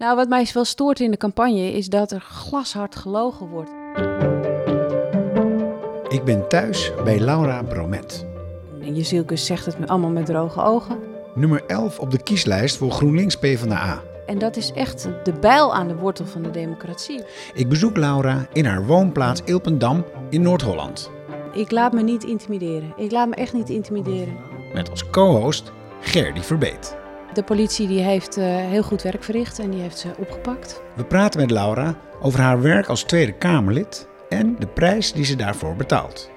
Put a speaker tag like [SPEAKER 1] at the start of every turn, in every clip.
[SPEAKER 1] Nou, wat mij wel stoort in de campagne is dat er glashard gelogen wordt.
[SPEAKER 2] Ik ben thuis bij Laura Bromet.
[SPEAKER 1] Je Zielkus zegt het allemaal met droge ogen.
[SPEAKER 2] Nummer 11 op de kieslijst voor GroenLinks PvdA.
[SPEAKER 1] En dat is echt de bijl aan de wortel van de democratie.
[SPEAKER 2] Ik bezoek Laura in haar woonplaats Ilpendam in Noord-Holland.
[SPEAKER 1] Ik laat me niet intimideren. Ik laat me echt niet intimideren.
[SPEAKER 2] Met als co-host Gerdy Verbeet.
[SPEAKER 1] De politie die heeft uh, heel goed werk verricht en die heeft ze opgepakt.
[SPEAKER 2] We praten met Laura over haar werk als Tweede Kamerlid en de prijs die ze daarvoor betaalt.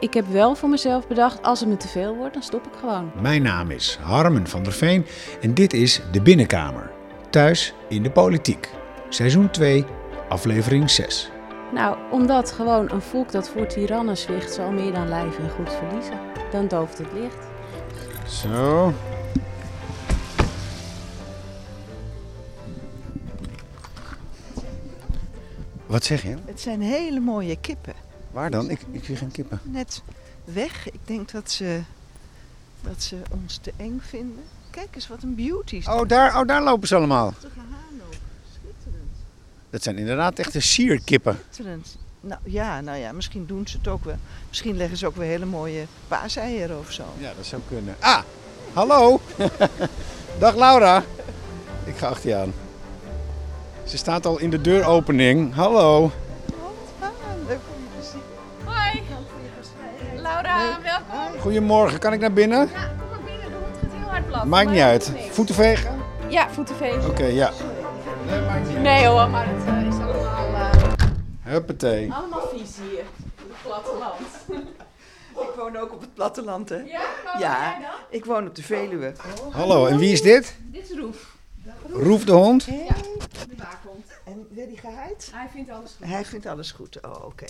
[SPEAKER 1] Ik heb wel voor mezelf bedacht, als het me te veel wordt, dan stop ik gewoon.
[SPEAKER 2] Mijn naam is Harmen van der Veen en dit is De Binnenkamer. Thuis in de politiek. Seizoen 2, aflevering 6.
[SPEAKER 1] Nou, omdat gewoon een volk dat voor tirannen zwicht zal meer dan lijf en goed verliezen. Dan dooft het licht.
[SPEAKER 2] Zo. Wat zeg je?
[SPEAKER 3] Het zijn hele mooie kippen.
[SPEAKER 2] Waar dan? Ik, ik zie geen kippen.
[SPEAKER 3] Net weg. Ik denk dat ze, dat ze ons te eng vinden. Kijk eens wat een beauty.
[SPEAKER 2] Oh daar, oh, daar lopen ze allemaal.
[SPEAKER 3] Schitterend. Schitterend.
[SPEAKER 2] Dat zijn inderdaad echte sierkippen.
[SPEAKER 3] Schitterend. Nou ja, nou ja, misschien doen ze het ook wel. Misschien leggen ze ook weer hele mooie paaseieren of zo.
[SPEAKER 2] Ja, dat zou kunnen. Ah, hallo. Dag Laura. Ik ga achter je aan. Ze staat al in de deuropening. Hallo.
[SPEAKER 3] Wat fijn. Leuk om je te zien.
[SPEAKER 1] Hoi, Laura, welkom.
[SPEAKER 2] Goedemorgen, kan ik naar binnen?
[SPEAKER 1] Ja, kom maar binnen, de hond gaat heel hard plat.
[SPEAKER 2] Maakt niet uit. Voeten vegen?
[SPEAKER 1] Ja, voetenveeg.
[SPEAKER 2] Oké, ja. Nee, maakt niet uit.
[SPEAKER 1] Nee hoor, maar het uh, is allemaal, uh,
[SPEAKER 2] Huppatee.
[SPEAKER 1] allemaal vies hier. Het platteland.
[SPEAKER 3] Ik woon ook op het platteland, hè?
[SPEAKER 1] Ja, waar woon jij dan?
[SPEAKER 3] Ik woon op de Veluwe.
[SPEAKER 2] Hallo, en wie is dit?
[SPEAKER 1] Dit is Roef,
[SPEAKER 2] Roef de hond?
[SPEAKER 1] de waakhond.
[SPEAKER 3] En werd hij?
[SPEAKER 1] Hij vindt alles goed.
[SPEAKER 3] Hij vindt alles goed. Oh, oké.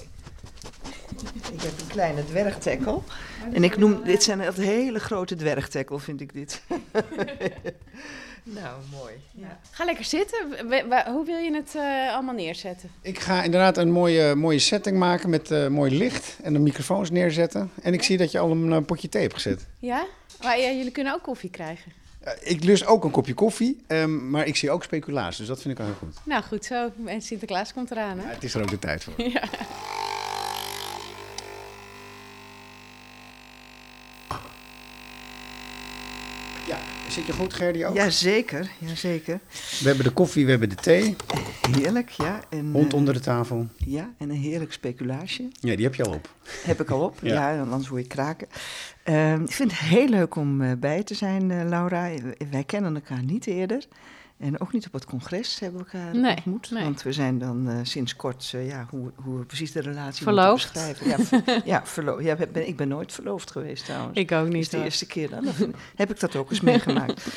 [SPEAKER 3] Ik heb een kleine dwergtekkel. En ik noem, dit zijn echt hele grote dwergtekkel, vind ik dit. nou, mooi. Ja.
[SPEAKER 1] Ga lekker zitten. We- we- hoe wil je het eh, allemaal neerzetten?
[SPEAKER 2] Ik ga inderdaad een mooie, mooie setting maken met eh, mooi licht en de microfoons neerzetten. En ik zie dat je al een potje thee hebt gezet.
[SPEAKER 1] Ja? Maar ja, jullie kunnen ook koffie krijgen.
[SPEAKER 2] Eh, ik lust ook een kopje koffie, ehm, maar ik zie ook speculaas, dus dat vind ik wel heel goed.
[SPEAKER 1] Nou goed zo. En Sinterklaas komt eraan,
[SPEAKER 2] Ja,
[SPEAKER 1] hè?
[SPEAKER 2] het is er ook de tijd voor.
[SPEAKER 1] Ja.
[SPEAKER 2] Ja, zit je goed, Gerdy ook?
[SPEAKER 3] Jazeker, jazeker.
[SPEAKER 2] We hebben de koffie, we hebben de thee.
[SPEAKER 3] Heerlijk, ja. En,
[SPEAKER 2] Hond
[SPEAKER 3] eh,
[SPEAKER 2] onder de tafel.
[SPEAKER 3] Ja, en een heerlijk speculaasje.
[SPEAKER 2] Ja, die heb je al op.
[SPEAKER 3] Heb ik al op,
[SPEAKER 2] Ja.
[SPEAKER 3] ja, anders hoor je kraken. Ehm, ik vind het heel leuk om eh, bij te zijn, eh, Laura. Wij kennen elkaar niet eerder. En ook niet op het congres hebben we elkaar
[SPEAKER 1] Nee,
[SPEAKER 3] ontmoet.
[SPEAKER 1] nee.
[SPEAKER 3] Want we zijn dan eh, sinds kort, eh, ja, hoe, hoe we precies de relatie
[SPEAKER 1] Verloofd.
[SPEAKER 3] moeten beschrijven. Ja, ver- ja, verlo ja ben, ik ben nooit verloofd geweest trouwens.
[SPEAKER 1] Ik ook
[SPEAKER 3] Dat is
[SPEAKER 1] niet.
[SPEAKER 3] de
[SPEAKER 1] hoor.
[SPEAKER 3] eerste keer dan. Heb ik dat ook eens meegemaakt.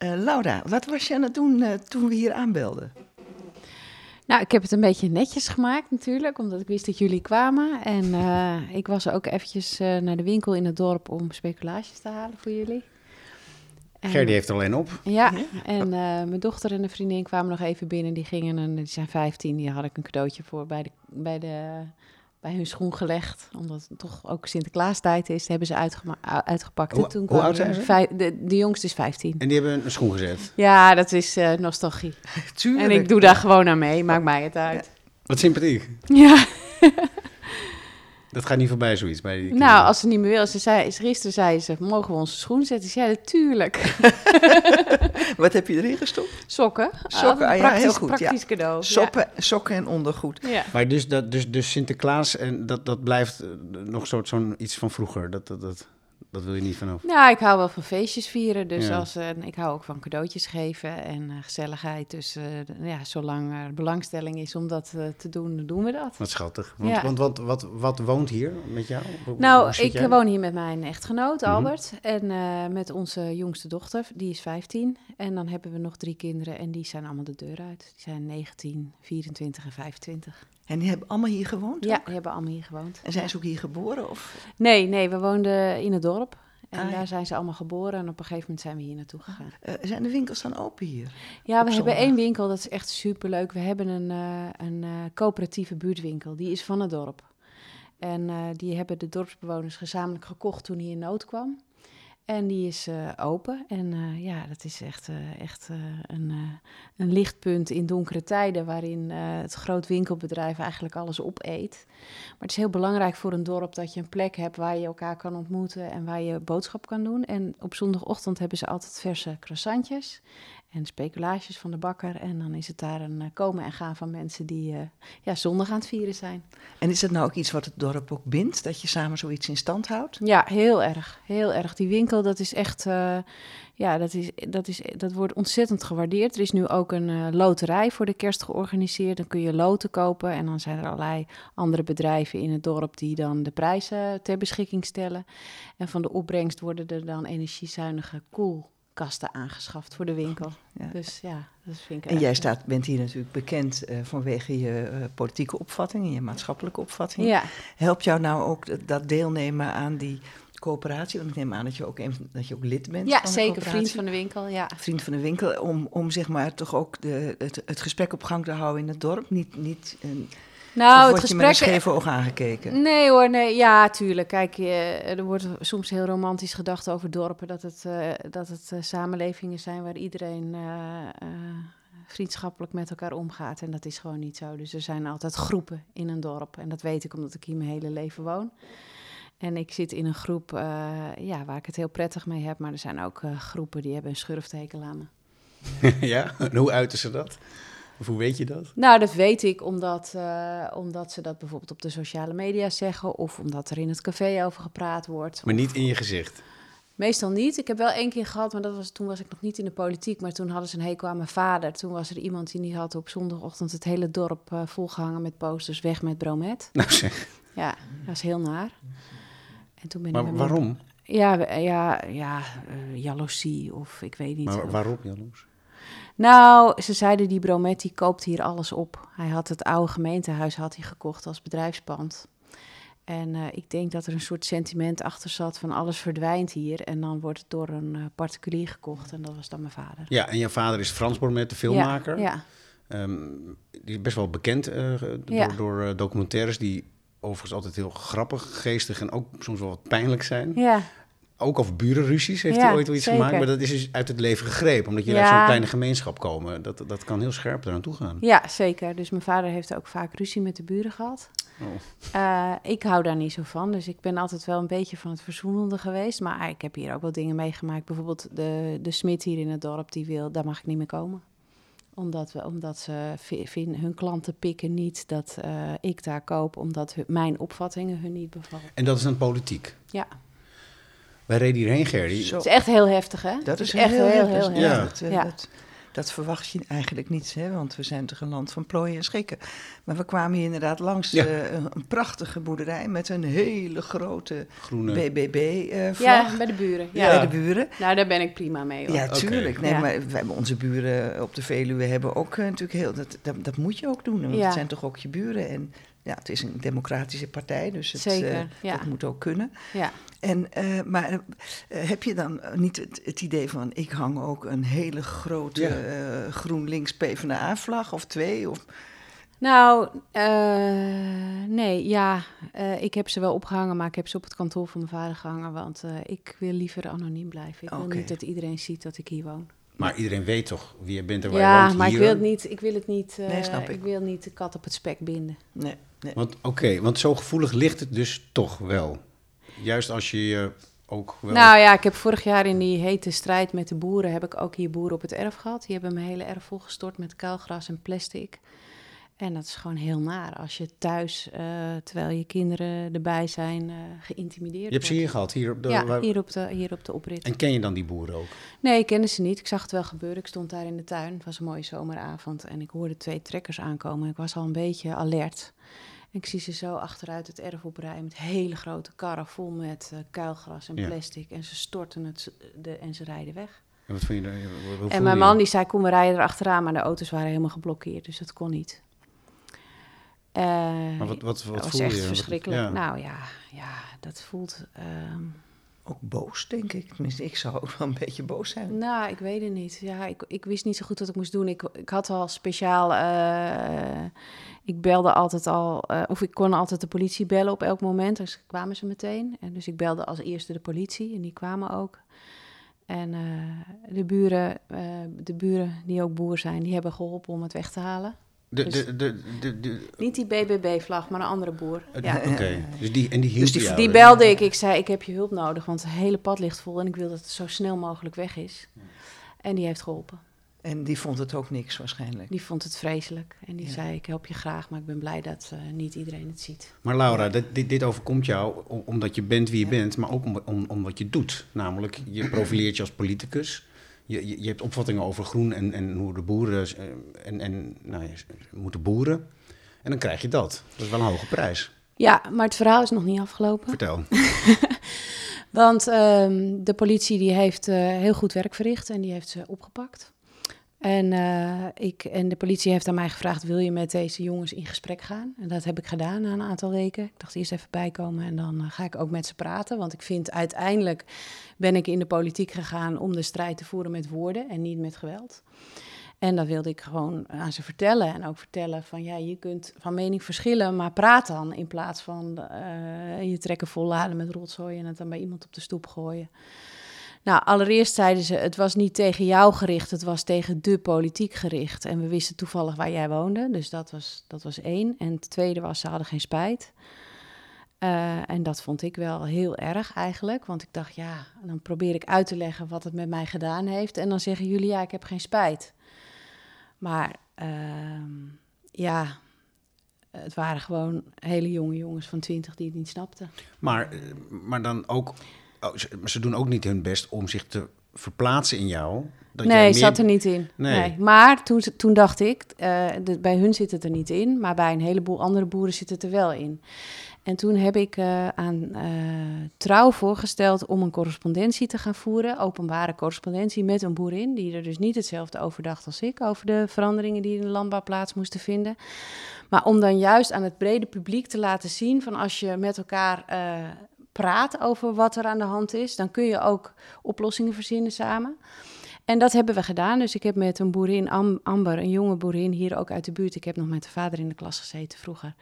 [SPEAKER 3] Eh, Laura, wat was je aan het doen eh, toen we hier aanbelden?
[SPEAKER 1] Nou, ik heb het een beetje netjes gemaakt natuurlijk, omdat ik wist dat jullie kwamen. En eh, ik was ook eventjes eh, naar de winkel in het dorp om speculaasjes te halen voor jullie. En-
[SPEAKER 2] Gerdy heeft er alleen op.
[SPEAKER 1] Ja, en eh, mijn dochter en een vriendin kwamen nog even binnen. Die gingen, een, die zijn 15, die had ik een cadeautje voor bij, de, bij, de, bij hun schoen gelegd. Omdat het toch ook Sinterklaastijd is, hebben ze uitgepakt.
[SPEAKER 2] Hoe-
[SPEAKER 1] En toen
[SPEAKER 2] hoe
[SPEAKER 1] kwamen
[SPEAKER 2] oud zijn ze?
[SPEAKER 1] vijf- de, de jongste is 15.
[SPEAKER 2] En die hebben een schoen gezet.
[SPEAKER 1] Ja, dat is eh, nostalgie.
[SPEAKER 3] Tuurlijk.
[SPEAKER 1] En ik doe daar gewoon aan mee, maakt mij het uit.
[SPEAKER 2] Wat sympathiek.
[SPEAKER 1] Ja,
[SPEAKER 2] Dat gaat niet voorbij zoiets bij die
[SPEAKER 1] nou, als ze niet meer wil. Ze zei, gisteren zei ze, mogen we onze schoen zetten? Ik zei, natuurlijk.
[SPEAKER 3] Wat heb je erin gestopt?
[SPEAKER 1] Sokken.
[SPEAKER 3] Sokken,
[SPEAKER 1] Ah,
[SPEAKER 3] ah ja,
[SPEAKER 1] praktisch,
[SPEAKER 3] heel goed, ja.
[SPEAKER 1] Praktisch cadeau. ja.
[SPEAKER 3] Soppen, sokken en ondergoed.
[SPEAKER 1] Ja.
[SPEAKER 2] Maar dus, dat, dus, dus Sinterklaas, en dat, dat blijft eh, nog soort zo'n iets van vroeger. Dat, dat, dat, dat wil je niet vanaf.
[SPEAKER 1] Nou, ik hou wel van feestjes vieren. Dus
[SPEAKER 2] Ja.
[SPEAKER 1] als, eh, ik hou ook van cadeautjes geven en eh, gezelligheid. Dus eh, ja, zolang er belangstelling is om dat te doen, dan doen we dat.
[SPEAKER 2] Wat schattig. Want,
[SPEAKER 1] Ja.
[SPEAKER 2] want wat, wat, wat woont hier met jou? Hoe-
[SPEAKER 1] Nou,
[SPEAKER 2] hoe
[SPEAKER 1] ik
[SPEAKER 2] jij?
[SPEAKER 1] woon hier met mijn echtgenoot
[SPEAKER 2] Mhm.
[SPEAKER 1] Albert en met onze jongste dochter, die is 15. En dan hebben we nog drie kinderen en die zijn allemaal de deur uit. Die zijn 19, 24 en 25.
[SPEAKER 3] En die hebben allemaal hier gewoond?
[SPEAKER 1] Ja,
[SPEAKER 3] ook?
[SPEAKER 1] die hebben allemaal hier gewoond.
[SPEAKER 3] En zijn ze ook hier geboren? Of?
[SPEAKER 1] Nee, nee, we woonden in het dorp. En
[SPEAKER 3] Ah,
[SPEAKER 1] daar zijn ze allemaal geboren en op een gegeven moment zijn we hier naartoe gegaan.
[SPEAKER 3] Eh, zijn de winkels dan open hier?
[SPEAKER 1] Ja, we hebben één winkel, dat is echt superleuk. We hebben een, eh, een eh, coöperatieve buurtwinkel, die is van het dorp. En die hebben de dorpsbewoners gezamenlijk gekocht toen in nood kwam. En die is eh, open. En eh, ja, dat is echt, eh, echt een, een lichtpunt in donkere tijden... waarin het groot winkelbedrijf eigenlijk alles opeet. Maar het is heel belangrijk voor een dorp dat je een plek hebt... waar je elkaar kan ontmoeten en waar je boodschap kan doen. En op zondagochtend hebben ze altijd verse croissantjes... en speculaasjes van de bakker. En dan is het daar een eh, komen en gaan van mensen die eh, ja, zondag aan het vieren zijn.
[SPEAKER 3] En is dat nou ook iets wat het dorp ook bindt? Dat je samen zoiets in stand houdt?
[SPEAKER 1] Ja, heel erg. Heel erg. Die winkel, dat is echt. eh, ja, dat, is, dat, is, dat wordt ontzettend gewaardeerd. Er is nu ook een loterij voor de kerst georganiseerd. Dan kun je loten kopen. En dan zijn er allerlei andere bedrijven in het dorp die dan de prijzen ter beschikking stellen. En van de opbrengst worden er dan energiezuinige koelkasten aangeschaft voor de winkel.
[SPEAKER 3] Ja.
[SPEAKER 1] Dus ja, dat vind ik
[SPEAKER 3] En jij staat, bent hier natuurlijk bekend eh, vanwege je eh, politieke opvatting en je maatschappelijke opvatting.
[SPEAKER 1] Ja,
[SPEAKER 3] Helpt jou nou ook dat- dat deelnemen aan die coöperatie? Want ik neem aan dat je ook, een, dat je ook lid bent
[SPEAKER 1] ja
[SPEAKER 3] van de
[SPEAKER 1] zeker. Vriend van de winkel. Ja.
[SPEAKER 3] Vriend van de winkel, om, om zeg maar toch ook de, het, het gesprek op gang te houden in het dorp. Niet, niet een,
[SPEAKER 1] Nou,
[SPEAKER 3] of
[SPEAKER 1] het
[SPEAKER 3] word je met een
[SPEAKER 1] gesprek.
[SPEAKER 3] scheve oog aangekeken?
[SPEAKER 1] Nee hoor, nee. Ja, tuurlijk. Kijk, eh, er wordt soms heel romantisch gedacht over dorpen. Dat het, eh, dat het eh, samenlevingen zijn waar iedereen eh, eh, vriendschappelijk met elkaar omgaat. En dat is gewoon niet zo. Dus er zijn altijd groepen in een dorp. En dat weet ik omdat ik hier mijn hele leven woon. En ik zit in een groep eh, ja, waar ik het heel prettig mee heb. Maar er zijn ook groepen die hebben een schurftekel aan me.
[SPEAKER 2] ja, en hoe uiten ze dat? Of hoe weet je dat?
[SPEAKER 1] Nou, dat weet ik omdat, eh, omdat ze dat bijvoorbeeld op de sociale media zeggen. Of omdat er in het café over gepraat wordt.
[SPEAKER 2] Maar niet in je gezicht.
[SPEAKER 1] Meestal niet. Ik heb wel één keer gehad, maar dat was, toen was ik nog niet in de politiek. Maar toen hadden ze een hekel aan mijn vader. Toen was er iemand die niet had op zondagochtend het hele dorp eh, volgehangen met posters weg met bromet.
[SPEAKER 2] Nou zeg,
[SPEAKER 1] Ja, dat was heel naar. En toen ben ik
[SPEAKER 2] maar
[SPEAKER 1] mijn-
[SPEAKER 2] waarom?
[SPEAKER 1] Ja, ja, ja eh, jaloezie of ik weet niet.
[SPEAKER 2] Maar waarom, Jaloes?
[SPEAKER 1] Nou, ze zeiden die Bromet die koopt hier alles op. Hij had het oude gemeentehuis had hij gekocht als bedrijfspand. En eh, ik denk dat er een soort sentiment achter zat van alles verdwijnt hier. En dan wordt het door een eh, particulier gekocht. En dat was dan mijn vader.
[SPEAKER 2] Ja, en jouw vader is Frans Bormet, de filmmaker.
[SPEAKER 1] Ja, ja.
[SPEAKER 2] Ehm, die is best wel bekend eh, door,
[SPEAKER 1] Ja.
[SPEAKER 2] door documentaires die overigens altijd heel grappig, geestig en ook soms wel wat pijnlijk zijn.
[SPEAKER 1] ja.
[SPEAKER 2] Ook over burenruzies heeft
[SPEAKER 1] Ja,
[SPEAKER 2] hij ooit wel iets
[SPEAKER 1] zeker.
[SPEAKER 2] gemaakt, maar dat is dus uit het leven gegrepen. Omdat jullie
[SPEAKER 1] Ja.
[SPEAKER 2] uit zo'n kleine gemeenschap komen. Dat, dat kan heel scherp eraan toe gaan.
[SPEAKER 1] ja, zeker. Dus mijn vader heeft ook vaak ruzie met de buren gehad.
[SPEAKER 2] Oh.
[SPEAKER 1] Eh, ik hou daar niet zo van. Dus ik ben altijd wel een beetje van het verzoenende geweest. Maar ik heb hier ook wel dingen meegemaakt. Bijvoorbeeld de, de smid hier in het dorp, die wil, daar mag ik niet meer komen. Omdat, we, omdat ze hun klanten pikken niet dat eh, ik daar koop. Omdat hun- mijn opvattingen hun niet bevallen.
[SPEAKER 2] En dat is dan politiek.
[SPEAKER 1] Ja,
[SPEAKER 2] Wij reden hierheen, Gerdy.
[SPEAKER 1] Het is echt heel heftig, hè?
[SPEAKER 3] Dat
[SPEAKER 1] Het
[SPEAKER 3] is
[SPEAKER 1] echt heel, heel, heel,
[SPEAKER 3] heftig.
[SPEAKER 2] Ja.
[SPEAKER 1] heftig.
[SPEAKER 3] Dat, eh,
[SPEAKER 1] Ja.
[SPEAKER 3] dat, dat verwacht je eigenlijk niet, hè? want we zijn toch een land van plooien en schikken. Maar we kwamen hier inderdaad langs
[SPEAKER 2] Ja.
[SPEAKER 3] eh, een, prachtige boerderij met een hele grote
[SPEAKER 2] Groene.
[SPEAKER 3] BBB-vlag
[SPEAKER 1] Ja, bij de buren. Ja.
[SPEAKER 3] bij de buren.
[SPEAKER 1] Nou, daar ben ik prima mee, hoor.
[SPEAKER 3] Ja, tuurlijk. Nee,
[SPEAKER 1] Ja.
[SPEAKER 3] maar we hebben onze buren op de Veluwe hebben ook eh, natuurlijk heel... Dat, dat, dat moet je ook doen, want
[SPEAKER 1] Ja.
[SPEAKER 3] het zijn toch ook je buren. En ja, het is een democratische partij, dus het,
[SPEAKER 1] Zeker,
[SPEAKER 3] eh,
[SPEAKER 1] ja.
[SPEAKER 3] dat moet ook kunnen.
[SPEAKER 1] Ja.
[SPEAKER 3] En, eh, maar eh, heb je dan niet het, het idee van... ik hang ook een hele grote
[SPEAKER 2] Ja.
[SPEAKER 3] GroenLinks PvdA-vlag of twee? Of,
[SPEAKER 1] Nou, eh, nee, ja, eh, ik heb ze wel opgehangen, maar ik heb ze op het kantoor van mijn vader gehangen, want eh, ik wil liever anoniem blijven. Ik wil niet dat iedereen ziet dat ik hier woon.
[SPEAKER 2] Maar iedereen weet toch wie je bent en waar je
[SPEAKER 1] Ja,
[SPEAKER 2] woont
[SPEAKER 1] maar ik wil het niet, ik wil het niet, eh,
[SPEAKER 3] Nee, snap ik.
[SPEAKER 1] wil niet de kat op het spek binden.
[SPEAKER 3] nee, nee.
[SPEAKER 2] Want oké, want zo gevoelig ligt het dus toch wel. Juist als je je ook wel...
[SPEAKER 1] Nou ja, ik heb vorig jaar in die hete strijd met de boeren, heb ik ook hier boeren op het erf gehad. Die hebben mijn hele erf volgestort met kuilgras en plastic. En dat is gewoon heel naar als je thuis, eh, terwijl je kinderen erbij zijn, eh, geïntimideerd
[SPEAKER 2] je hebt ze
[SPEAKER 1] wordt.
[SPEAKER 2] hier gehad, hier op de...
[SPEAKER 1] Ja,
[SPEAKER 2] waar-
[SPEAKER 1] hier op, de, hier op de oprit.
[SPEAKER 2] En ken je dan die boeren ook?
[SPEAKER 1] Nee, ik kende ze niet. Ik zag het wel gebeuren. Ik stond daar in de tuin. Het was een mooie zomeravond. En ik hoorde twee trekkers aankomen. Ik was al een beetje alert. En ik zie ze zo achteruit het erf oprijden met hele grote karren vol met eh, kuilgras en
[SPEAKER 2] Ja.
[SPEAKER 1] plastic. En ze storten het de, en ze rijden weg.
[SPEAKER 2] En wat vind je daar?
[SPEAKER 1] en mijn man die zei, kom we rijden erachteraan. Maar de auto's waren helemaal geblokkeerd, dus dat kon niet. Eh,
[SPEAKER 2] Maar wat, wat, wat
[SPEAKER 1] dat was
[SPEAKER 2] voel
[SPEAKER 1] echt
[SPEAKER 2] je? Wat-
[SPEAKER 1] verschrikkelijk.
[SPEAKER 2] ja.
[SPEAKER 1] Nou ja, ja, dat voelt... ehm,
[SPEAKER 3] ook boos, denk ik. Tenminste, ik zou ook wel een beetje boos zijn.
[SPEAKER 1] Nou, ik weet het niet. Ja, ik, ik wist niet zo goed wat ik moest doen. Ik, ik had al speciaal... eh, ik belde altijd al... eh, of ik kon altijd de politie bellen op elk moment. Dus kwamen ze meteen. En dus ik belde als eerste de politie. En die kwamen ook. En eh, de, buren, eh, de buren, die ook boer zijn... die hebben geholpen om het weg te halen.
[SPEAKER 2] De,
[SPEAKER 1] Dus-
[SPEAKER 2] de, de, de, de-
[SPEAKER 1] Niet die BBB-vlag, maar een andere boer. Ja.
[SPEAKER 2] Oké, dus die, en die hielp
[SPEAKER 3] Dus die-
[SPEAKER 2] jou,
[SPEAKER 1] Die
[SPEAKER 2] hè?
[SPEAKER 1] belde ik. Ik zei, ik heb je hulp nodig, want het hele pad ligt vol... en ik wil dat het zo snel mogelijk weg is. En die heeft geholpen.
[SPEAKER 3] En die vond het ook niks waarschijnlijk.
[SPEAKER 1] Die vond het vreselijk. En die
[SPEAKER 3] Ja.
[SPEAKER 1] zei, ik help je graag, maar ik ben blij dat eh, niet iedereen het ziet.
[SPEAKER 2] Maar Laura, dit, dit, dit overkomt jou om- omdat je bent wie je bent, maar ook om, om, om wat je doet. Namelijk, je profileert je als politicus. Je, je, hebt opvattingen over groen en, en hoe de boeren eh, en, en, nou, moeten boeren. En dan krijg je dat. Dat is wel een hoge prijs.
[SPEAKER 1] Ja, maar het verhaal is nog niet afgelopen.
[SPEAKER 2] Vertel.
[SPEAKER 1] Want ehm, de politie die heeft eh, heel goed werk verricht en die heeft ze opgepakt. En, eh, ik, en de politie heeft aan mij gevraagd, wil je met deze jongens in gesprek gaan? En dat heb ik gedaan na een aantal weken. Ik dacht eerst even bijkomen en dan eh, ga ik ook met ze praten. Want ik vind uiteindelijk ben ik in de politiek gegaan om de strijd te voeren met woorden en niet met geweld. En dat wilde ik gewoon aan ze vertellen. En ook vertellen van ja, je kunt van mening verschillen, maar praat dan. In plaats van eh, je trekken volladen met rotzooi en het dan bij iemand op de stoep gooien. Nou, allereerst zeiden ze, het was niet tegen jou gericht, het was tegen de politiek gericht. En we wisten toevallig waar jij woonde, dus dat was, dat was één. En het tweede was, ze hadden geen spijt. Eh, en dat vond ik wel heel erg eigenlijk, want ik dacht, ja, dan probeer ik uit te leggen wat het met mij gedaan heeft. En dan zeggen jullie, ja, ik heb geen spijt. Maar ehm, ja, het waren gewoon hele jonge jongens van twintig die het niet snapten.
[SPEAKER 2] Maar, eh, maar dan ook, oh, ze, doen ook niet hun best om zich te verplaatsen in jou. Dat
[SPEAKER 1] nee,
[SPEAKER 2] meer-
[SPEAKER 1] zat er niet in.
[SPEAKER 2] Nee.
[SPEAKER 1] Nee. Maar toen, toen dacht ik, eh, de- bij hun zit het er niet in, maar bij een heleboel andere boeren zit het er wel in. En toen heb ik eh, aan eh, Trouw voorgesteld om een correspondentie te gaan voeren, openbare correspondentie met een boerin, die er dus niet hetzelfde over dacht als ik, over de veranderingen die in de landbouw plaats moesten vinden. Maar om dan juist aan het brede publiek te laten zien van als je met elkaar praat over wat er aan de hand is, dan kun je ook oplossingen verzinnen samen. En dat hebben we gedaan. Dus ik heb met een boerin, Am- Amber, een jonge boerin hier ook uit de buurt. Ik heb nog met de vader in de klas gezeten vroeger.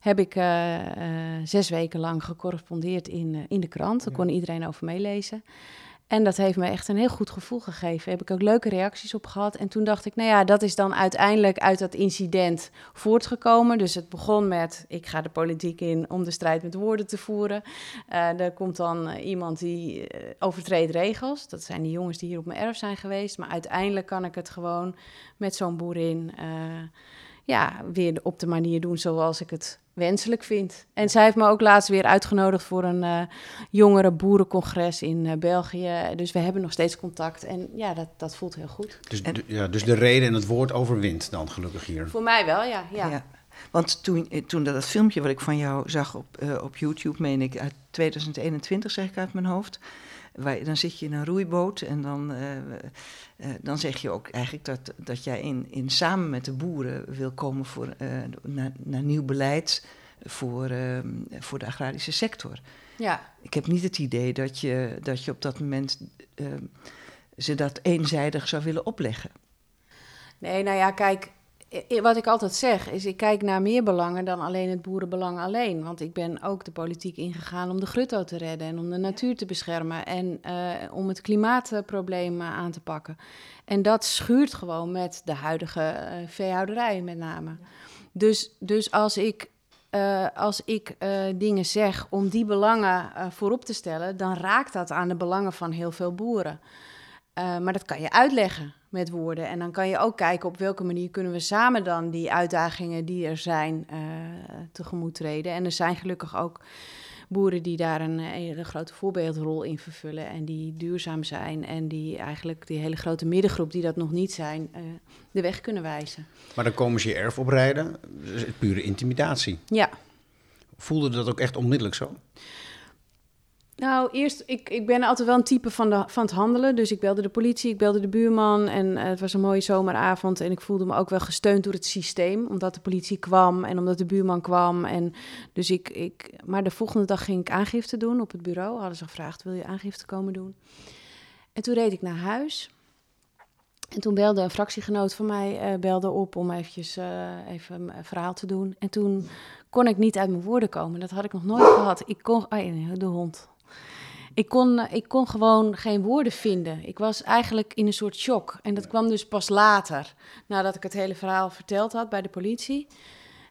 [SPEAKER 1] Heb ik eh, eh, zes weken lang gecorrespondeerd in, eh, in de krant. Daar kon iedereen over meelezen. En dat heeft me echt een heel goed gevoel gegeven. Heb ik ook leuke reacties op gehad. En toen dacht ik, nou ja, dat is dan uiteindelijk uit dat incident voortgekomen. Dus het begon met, ik ga de politiek in om de strijd met woorden te voeren. Eh er komt dan eh, iemand die eh, overtreedt regels. Dat zijn die jongens die hier op mijn erf zijn geweest. Maar uiteindelijk kan ik het gewoon met zo'n boerin... eh, ja, weer op de manier doen zoals ik het wenselijk vind. En zij heeft me ook laatst weer uitgenodigd voor een eh jongere boerencongres in eh, België. Dus we hebben nog steeds contact. En ja, dat, dat voelt heel goed.
[SPEAKER 2] Dus,
[SPEAKER 3] En-
[SPEAKER 2] ja, dus de reden en het woord overwint dan gelukkig hier.
[SPEAKER 1] Voor mij wel, ja. ja.
[SPEAKER 3] Ja. Want toen, eh, toen dat, dat filmpje wat ik van jou zag op, eh, op YouTube, meen ik, uit 2021 zeg ik uit mijn hoofd. Waar, dan zit je in een roeiboot en dan, eh, eh, dan zeg je ook eigenlijk dat, dat jij in, in samen met de boeren wil komen voor, eh, naar, naar nieuw beleid voor, eh, voor de agrarische sector.
[SPEAKER 1] ja.
[SPEAKER 3] Ik heb niet het idee dat je, dat je op dat moment eh, ze dat eenzijdig zou willen opleggen.
[SPEAKER 1] Nee, nou ja, kijk, wat ik altijd zeg is, ik kijk naar meer belangen dan alleen het boerenbelang alleen. Want ik ben ook de politiek ingegaan om de grutto te redden en om de natuur te beschermen en eh, om het klimaatprobleem eh, aan te pakken. En dat schuurt gewoon met de huidige eh, veehouderij met name. Dus, dus als ik, als ik dingen zeg om die belangen voorop te stellen, dan raakt dat aan de belangen van heel veel boeren. Maar dat kan je uitleggen met woorden. En dan kan je ook kijken op welke manier kunnen we samen dan die uitdagingen die er zijn eh, tegemoet treden. En er zijn gelukkig ook boeren die daar een hele grote voorbeeldrol in vervullen. En die duurzaam zijn. En die eigenlijk die hele grote middengroep die dat nog niet zijn, eh, de weg kunnen wijzen.
[SPEAKER 2] Maar dan komen ze je erf oprijden. Is pure intimidatie.
[SPEAKER 1] Ja,
[SPEAKER 2] Voelde dat ook echt onmiddellijk zo?
[SPEAKER 1] Nou, eerst, ik, ik ben altijd wel een type van, de, van het handelen. Dus ik belde de politie, ik belde de buurman. En eh, het was een mooie zomeravond. En ik voelde me ook wel gesteund door het systeem. Omdat de politie kwam en omdat de buurman kwam. En dus ik, ik, maar de volgende dag ging ik aangifte doen op het bureau. Hadden ze gevraagd, wil je aangifte komen doen? En toen reed ik naar huis. En toen belde een fractiegenoot van mij eh, belde op om eventjes, eh, even een verhaal te doen. En toen kon ik niet uit mijn woorden komen. Dat had ik nog nooit gehad. Ik kon... Oh, de hond. Ik kon, eh, ik kon gewoon geen woorden vinden. Ik was eigenlijk in een soort shock. En dat kwam dus pas later, nadat ik het hele verhaal verteld had bij de politie.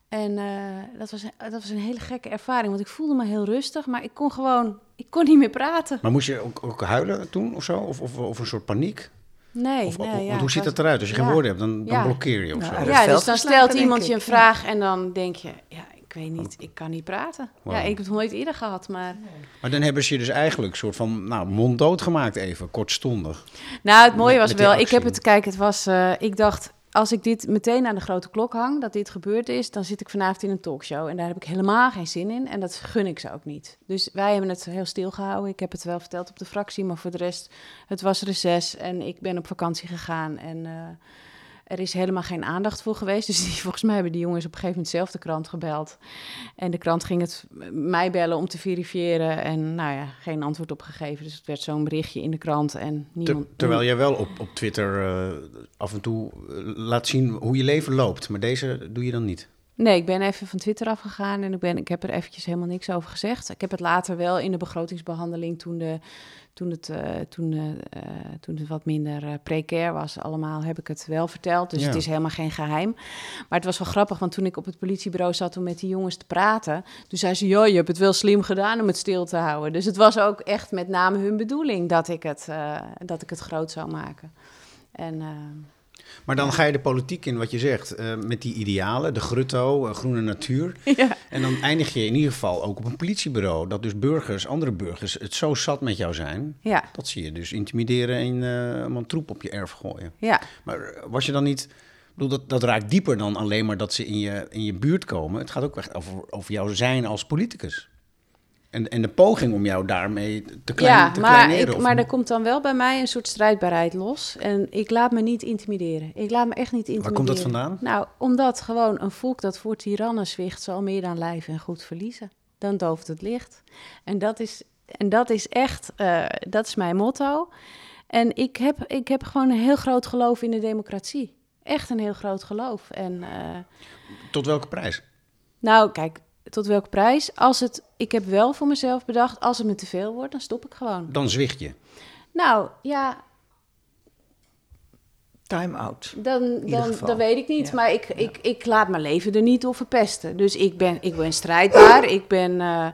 [SPEAKER 1] En uh, dat, was, dat was een hele gekke ervaring, want ik voelde me heel rustig, maar ik kon gewoon, ik kon niet meer praten.
[SPEAKER 2] Maar moest je ook, ook huilen toen of zo? Of, of, of een soort paniek?
[SPEAKER 1] Nee,
[SPEAKER 2] Of,
[SPEAKER 1] nee
[SPEAKER 2] want
[SPEAKER 1] ja,
[SPEAKER 2] hoe ziet dat eruit? Als je geen woorden hebt, dan, dan
[SPEAKER 1] Ja.
[SPEAKER 2] blokkeer je of
[SPEAKER 3] Nou,
[SPEAKER 2] zo.
[SPEAKER 1] Ja, dus dan stelt iemand je een vraag en dan denk je, ja, ik weet niet, ik kan niet praten. Ja, ik heb het nooit eerder gehad, maar...
[SPEAKER 2] Maar dan hebben ze je dus eigenlijk een soort van nou, monddood gemaakt even, kortstondig.
[SPEAKER 1] Nou, het mooie was
[SPEAKER 2] met
[SPEAKER 1] wel, ik heb het, kijk, het was, eh, ik dacht, als ik dit meteen aan de grote klok hang, dat dit gebeurd is, dan zit ik vanavond in een talkshow. En daar heb ik helemaal geen zin in en dat gun ik ze ook niet. Dus wij hebben het heel stil gehouden. Ik heb het wel verteld op de fractie, maar voor de rest, het was reces en ik ben op vakantie gegaan en... eh, er is helemaal geen aandacht voor geweest. Dus die, volgens mij hebben die jongens op een gegeven moment zelf de krant gebeld. En de krant ging het mij bellen om te verifiëren. En nou ja, geen antwoord op gegeven. Dus het werd zo'n berichtje in de krant. En
[SPEAKER 2] Ter-
[SPEAKER 1] niemand,
[SPEAKER 2] terwijl jij wel op, op Twitter eh, af en toe eh, laat zien hoe je leven loopt. Maar deze doe je dan niet.
[SPEAKER 1] Nee, ik ben even van Twitter afgegaan en ik, ben, ik heb er eventjes helemaal niks over gezegd. Ik heb het later wel in de begrotingsbehandeling, toen, de, toen, het, eh, toen, eh, eh, toen het wat minder precair was allemaal, heb ik het wel verteld. Dus
[SPEAKER 2] Ja.
[SPEAKER 1] het is helemaal geen geheim. Maar het was wel grappig, want toen ik op het politiebureau zat om met die jongens te praten, toen zei ze, ja, je hebt het wel slim gedaan om het stil te houden. Dus het was ook echt met name hun bedoeling dat ik het, dat ik het groot zou maken. En...
[SPEAKER 2] Maar dan ga je de politiek in, wat je zegt, eh, met die idealen, de grutto, eh, groene natuur.
[SPEAKER 1] ja.
[SPEAKER 2] En dan eindig je in ieder geval ook op een politiebureau. Dat dus burgers, andere burgers, het zo zat met jou zijn.
[SPEAKER 1] ja,
[SPEAKER 2] Dat zie je dus intimideren en eh een troep op je erf gooien.
[SPEAKER 1] ja.
[SPEAKER 2] Maar was je dan niet... Ik bedoel, dat, dat raakt dieper dan alleen maar dat ze in je, in je buurt komen. Het gaat ook echt over, over jouw zijn als politicus. En, en de poging om jou daarmee te, klein,
[SPEAKER 1] ja,
[SPEAKER 2] te
[SPEAKER 1] maar,
[SPEAKER 2] kleineren. of-
[SPEAKER 1] maar er komt dan wel bij mij een soort strijdbaarheid los. En ik laat me niet intimideren. Ik laat me echt niet intimideren.
[SPEAKER 2] komt dat vandaan?
[SPEAKER 1] Nou, omdat gewoon een volk dat voor tirannen zwicht... zal meer dan lijf en goed verliezen. Dan dooft het licht. En dat is, en dat is echt, eh, dat is mijn motto. En ik heb, ik heb gewoon een heel groot geloof in de democratie. Echt een heel groot geloof. En... eh,
[SPEAKER 2] Tot welke prijs?
[SPEAKER 1] nou, kijk, tot welke prijs? Als het, ik heb wel voor mezelf bedacht, als het me te veel wordt, dan stop ik gewoon.
[SPEAKER 2] Dan zwicht je.
[SPEAKER 1] Nou, ja,
[SPEAKER 3] Time out.
[SPEAKER 1] dan, dan, dat weet ik niet.
[SPEAKER 3] Ja.
[SPEAKER 1] Maar ik, ik, ik laat mijn leven er niet door verpesten. Dus ik ben, ik ben strijdbaar. Ik ben... eh,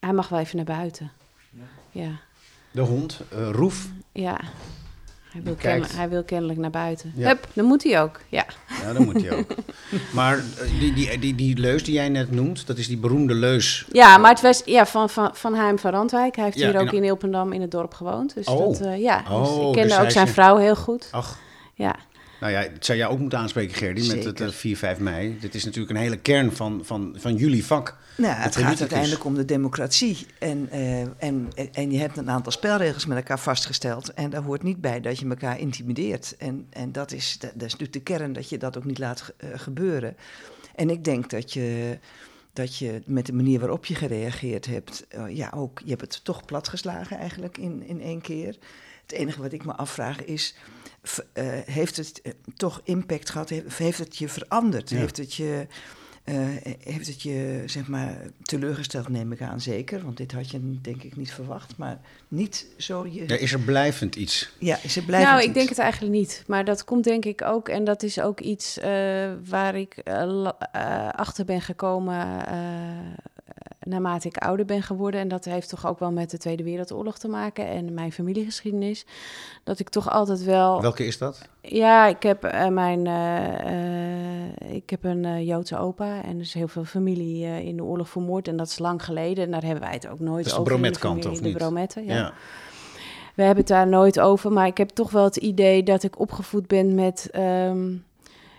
[SPEAKER 1] hij mag wel even naar buiten. Ja,
[SPEAKER 2] De hond, eh, Roef.
[SPEAKER 1] ja. Hij wil, kennelijk, hij wil kennelijk naar buiten.
[SPEAKER 2] Ja.
[SPEAKER 1] Hup, dan moet hij ook. Ja.
[SPEAKER 2] Ja, dat moet hij ook. maar eh, die, die, die, die leus die jij net noemt, dat is die beroemde leus.
[SPEAKER 1] Ja, maar het was ja, van, van, van Heim van Randwijk. Hij heeft
[SPEAKER 2] Ja,
[SPEAKER 1] hier ook
[SPEAKER 2] en-
[SPEAKER 1] in Ilpendam in het dorp gewoond. Dus
[SPEAKER 2] Oh.
[SPEAKER 1] dat, eh, ja, dus
[SPEAKER 2] Oh,
[SPEAKER 1] ik
[SPEAKER 2] dus
[SPEAKER 1] kende ook zijn
[SPEAKER 2] is-
[SPEAKER 1] vrouw heel goed.
[SPEAKER 2] Ach,
[SPEAKER 1] Ja.
[SPEAKER 2] Nou ja, het zou jij ook moeten aanspreken, Gerdy, met het
[SPEAKER 3] Zeker.
[SPEAKER 2] eh, 4, 5 mei. Dit is natuurlijk een hele kern van, van, van jullie vak.
[SPEAKER 3] Nou, het gaat uiteindelijk om de democratie. En, eh, en, en, je hebt een aantal spelregels met elkaar vastgesteld. En daar hoort niet bij dat je elkaar intimideert. En, en dat, is, dat, dat is natuurlijk de kern, dat je dat ook niet laat eh, gebeuren. En ik denk dat je, dat je met de manier waarop je gereageerd hebt... eh, ja, ook, je hebt het toch platgeslagen eigenlijk in, in één keer. Het enige wat ik me afvraag is... eh, heeft het eh, toch impact gehad? Heeft, heeft het je veranderd?
[SPEAKER 2] Ja.
[SPEAKER 3] Heeft het je... Eh, heeft het je, zeg maar, teleurgesteld, neem ik aan, zeker. Want dit had je denk ik niet verwacht. Maar niet zo je...
[SPEAKER 2] Ja, is er blijvend iets?
[SPEAKER 3] Ja, is het blijvend
[SPEAKER 1] Nou, ik
[SPEAKER 3] iets?
[SPEAKER 1] denk het eigenlijk niet. Maar dat komt denk ik ook. En dat is ook iets eh, waar ik achter ben gekomen eh, naarmate ik ouder ben geworden. En dat heeft toch ook wel met de Tweede Wereldoorlog te maken en mijn familiegeschiedenis. Dat ik toch altijd wel.
[SPEAKER 2] Welke is dat?
[SPEAKER 1] Ja, ik heb eh, mijn. eh, eh, ik heb een Joodse opa. En er is heel veel familie in de oorlog vermoord. En dat is lang geleden. En daar hebben wij het ook nooit
[SPEAKER 2] de
[SPEAKER 1] over. in
[SPEAKER 2] brometkant, of
[SPEAKER 1] De
[SPEAKER 2] niet?
[SPEAKER 1] brometten,
[SPEAKER 2] Ja.
[SPEAKER 1] ja. We hebben het daar nooit over, maar ik heb toch wel het idee dat ik opgevoed ben met, ehm,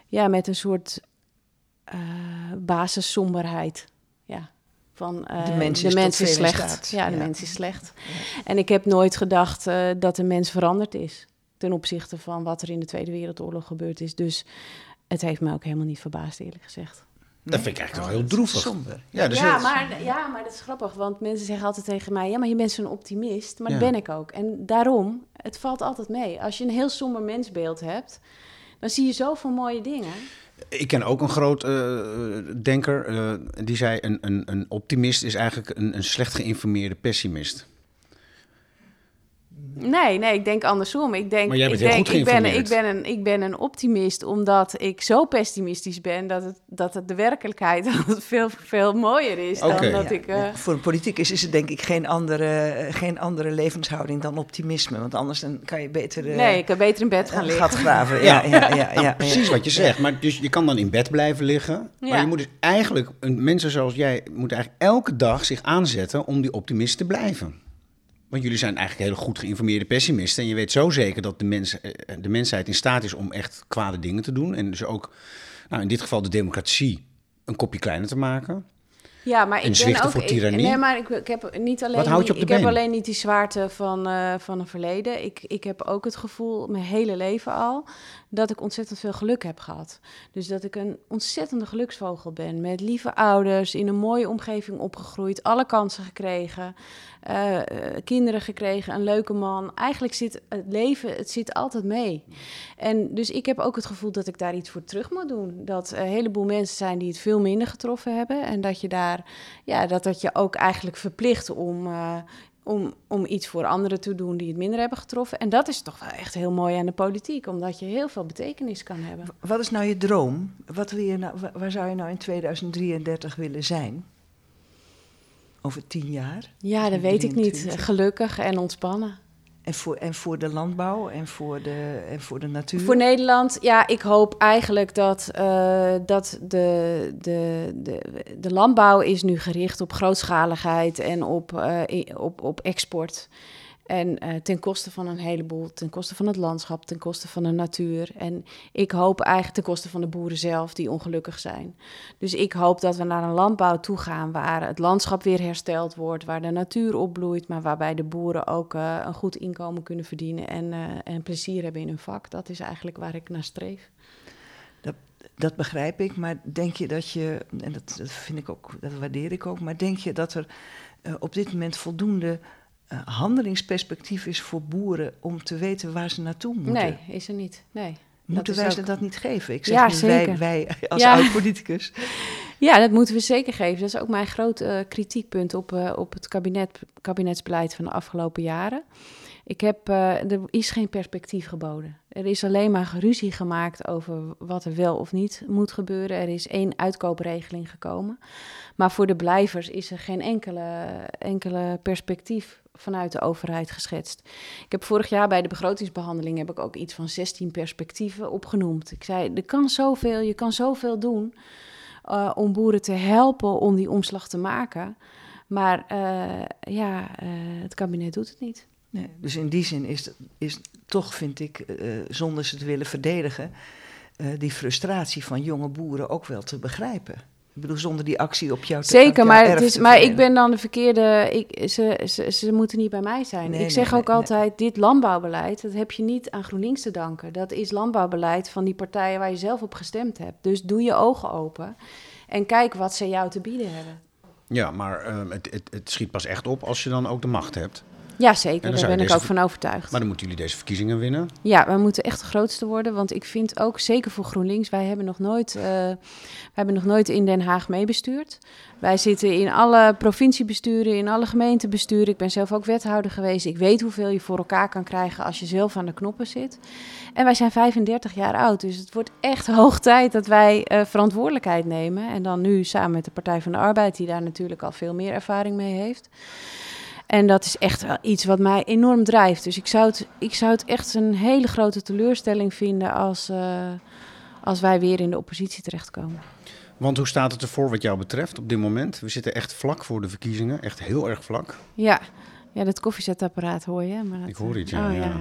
[SPEAKER 1] ja, met een soort eh basissomberheid. Ja, van eh,
[SPEAKER 3] De mens is
[SPEAKER 1] mens slecht.
[SPEAKER 3] staat.
[SPEAKER 1] Ja, de
[SPEAKER 3] Ja.
[SPEAKER 1] mens is slecht. En ik heb nooit gedacht eh, dat de mens veranderd is ten opzichte van wat er in de Tweede Wereldoorlog gebeurd is. Dus het heeft me ook helemaal niet verbaasd, eerlijk gezegd.
[SPEAKER 2] Dat vind ik eigenlijk
[SPEAKER 3] Oh,
[SPEAKER 2] wel heel droevig.
[SPEAKER 3] Somber.
[SPEAKER 2] Ja, dus
[SPEAKER 1] ja, maar, ja, maar dat is grappig, want mensen zeggen altijd tegen mij... ja, maar je bent zo'n optimist, maar
[SPEAKER 2] Ja.
[SPEAKER 1] dat ben ik ook. En daarom, het valt altijd mee. Als je een heel somber mensbeeld hebt, dan zie je zoveel mooie dingen.
[SPEAKER 2] Ik ken ook een groot eh, denker, eh, die zei... Een, een, een optimist is eigenlijk een, een slecht geïnformeerde pessimist.
[SPEAKER 1] Nee, nee, ik denk andersom. Ik denk,
[SPEAKER 2] Maar jij bent
[SPEAKER 1] ik
[SPEAKER 2] heel
[SPEAKER 1] denk,
[SPEAKER 2] goed
[SPEAKER 1] ik ben, ik, ben een, ik ben een optimist omdat ik zo pessimistisch ben dat het, dat het de werkelijkheid veel, veel mooier is dan dat
[SPEAKER 3] Ja,
[SPEAKER 1] ik. eh,
[SPEAKER 3] ja. Voor een politicus is het denk ik geen andere, geen andere levenshouding dan optimisme. Want anders dan kan je beter eh,
[SPEAKER 1] nee, ik kan beter in bed gaan liggen.
[SPEAKER 3] gat graven. Ja, ja, ja, ja,
[SPEAKER 2] Nou,
[SPEAKER 3] ja.
[SPEAKER 2] precies wat je zegt. Maar dus je kan dan in bed blijven liggen. Maar je moet dus eigenlijk, een- mensen zoals jij, moeten eigenlijk elke dag zich aanzetten om die optimist te blijven. Want jullie zijn eigenlijk hele goed geïnformeerde pessimisten. En je weet zo zeker dat de, mens, eh, de mensheid in staat is om echt kwade dingen te doen. En dus ook, nou, in dit geval de democratie, een kopje kleiner te maken.
[SPEAKER 1] Ja, maar ik ben ook.
[SPEAKER 2] voor
[SPEAKER 1] ik-
[SPEAKER 2] tirannie?
[SPEAKER 1] nee, maar ik, ik heb niet alleen.
[SPEAKER 2] Wat je op de
[SPEAKER 1] ik heb alleen niet die zwaarte van, eh, van een verleden. Ik, ik heb ook het gevoel, mijn hele leven al, dat ik ontzettend veel geluk heb gehad. Dus dat ik een ontzettende geluksvogel ben. Met lieve ouders, in een mooie omgeving opgegroeid, alle kansen gekregen, eh, eh, kinderen gekregen, een leuke man. Eigenlijk zit het leven, het zit altijd mee. En dus ik heb ook het gevoel dat ik daar iets voor terug moet doen. Dat een heleboel mensen zijn die het veel minder getroffen hebben. En dat je daar, ja, dat dat je ook eigenlijk verplicht om, eh, om, om iets voor anderen te doen die het minder hebben getroffen. En dat is toch wel echt heel mooi aan de politiek, omdat je heel veel betekenis kan hebben.
[SPEAKER 3] Wat is nou je droom? Wat wil je nou, wa- waar zou je nou in 2033 willen zijn? Over tien jaar?
[SPEAKER 1] Ja, dat weet ik niet.
[SPEAKER 3] 23.
[SPEAKER 1] Gelukkig en ontspannen.
[SPEAKER 3] En voor, en voor de landbouw en voor de, en voor de natuur?
[SPEAKER 1] Voor Nederland, ja, ik hoop eigenlijk dat, eh, dat de, de, de, de landbouw is nu gericht op grootschaligheid en op, eh, op, op export. En eh, ten koste van een heleboel, ten koste van het landschap, ten koste van de natuur. En ik hoop eigenlijk ten koste van de boeren zelf die ongelukkig zijn. Dus ik hoop dat we naar een landbouw toe gaan waar het landschap weer hersteld wordt, waar de natuur opbloeit, maar waarbij de boeren ook eh, een goed inkomen kunnen verdienen en, eh, en plezier hebben in hun vak. Dat is eigenlijk waar ik naar streef.
[SPEAKER 3] Dat begrijp ik, maar denk je dat je, en dat, dat vind ik ook, dat waardeer ik ook, maar denk je dat er op dit moment voldoende eh, handelingsperspectief is voor boeren om te weten waar ze naartoe moeten?
[SPEAKER 1] Nee, is er niet. Nee.
[SPEAKER 3] Moeten
[SPEAKER 1] dat
[SPEAKER 3] wij ze
[SPEAKER 1] ook-
[SPEAKER 3] dat niet geven? Ik zeg
[SPEAKER 1] Ja,
[SPEAKER 3] nu wij, wij als
[SPEAKER 1] Ja.
[SPEAKER 3] oud-politicus.
[SPEAKER 1] Ja, dat moeten we zeker geven. Dat is ook mijn groot eh, kritiekpunt op, eh, op het kabinet, kabinetsbeleid van de afgelopen jaren. Ik heb, er is geen perspectief geboden. Er is alleen maar ruzie gemaakt over wat er wel of niet moet gebeuren. Er is één uitkoopregeling gekomen. Maar voor de blijvers is er geen enkele, enkele perspectief vanuit de overheid geschetst. Ik heb vorig jaar bij de begrotingsbehandeling heb ik ook iets van 16 perspectieven opgenoemd. Ik zei, er kan zoveel, je kan zoveel doen eh, om boeren te helpen om die omslag te maken. Maar eh, ja, eh, het kabinet doet het niet.
[SPEAKER 3] Nee, dus in die zin is, is toch, vind ik, eh, zonder ze te willen verdedigen, eh, die frustratie van jonge boeren ook wel te begrijpen. Ik bedoel, zonder die actie op jouw op
[SPEAKER 1] Zeker,
[SPEAKER 3] jouw
[SPEAKER 1] maar, het is, maar ik ben dan de verkeerde. Ik, ze, ze, ze moeten niet bij mij zijn.
[SPEAKER 3] Nee,
[SPEAKER 1] ik zeg
[SPEAKER 3] nee,
[SPEAKER 1] ook
[SPEAKER 3] nee,
[SPEAKER 1] altijd: dit landbouwbeleid, dat heb je niet aan GroenLinks te danken. Dat is landbouwbeleid van die partijen waar je zelf op gestemd hebt. Dus doe je ogen open en kijk wat ze jou te bieden hebben.
[SPEAKER 2] Ja, maar ehm, het, het, het schiet pas echt op als je dan ook de macht hebt.
[SPEAKER 1] Ja, zeker. Daar ben ik
[SPEAKER 2] deze
[SPEAKER 1] ook van overtuigd.
[SPEAKER 2] Maar dan moeten jullie deze verkiezingen winnen.
[SPEAKER 1] Ja, we moeten echt de grootste worden. Want ik vind ook, zeker voor GroenLinks, wij hebben nog nooit, eh, wij hebben nog nooit in Den Haag meebestuurd. Wij zitten in alle provinciebesturen, in alle gemeentebesturen. Ik ben zelf ook wethouder geweest. Ik weet hoeveel je voor elkaar kan krijgen als je zelf aan de knoppen zit. En wij zijn 35 jaar oud, dus het wordt echt hoog tijd dat wij eh, verantwoordelijkheid nemen. En dan nu samen met de Partij van de Arbeid, die daar natuurlijk al veel meer ervaring mee heeft. En dat is echt wel iets wat mij enorm drijft. Dus ik zou het, ik zou het echt een hele grote teleurstelling vinden als, eh, als wij weer in de oppositie terechtkomen.
[SPEAKER 2] Want hoe staat het ervoor wat jou betreft op dit moment? We zitten echt vlak voor de verkiezingen. Echt heel erg vlak.
[SPEAKER 1] Ja, ja dat koffiezetapparaat hoor je. Maar dat,
[SPEAKER 2] Ik hoor iets, ja.
[SPEAKER 1] oh,
[SPEAKER 2] ja.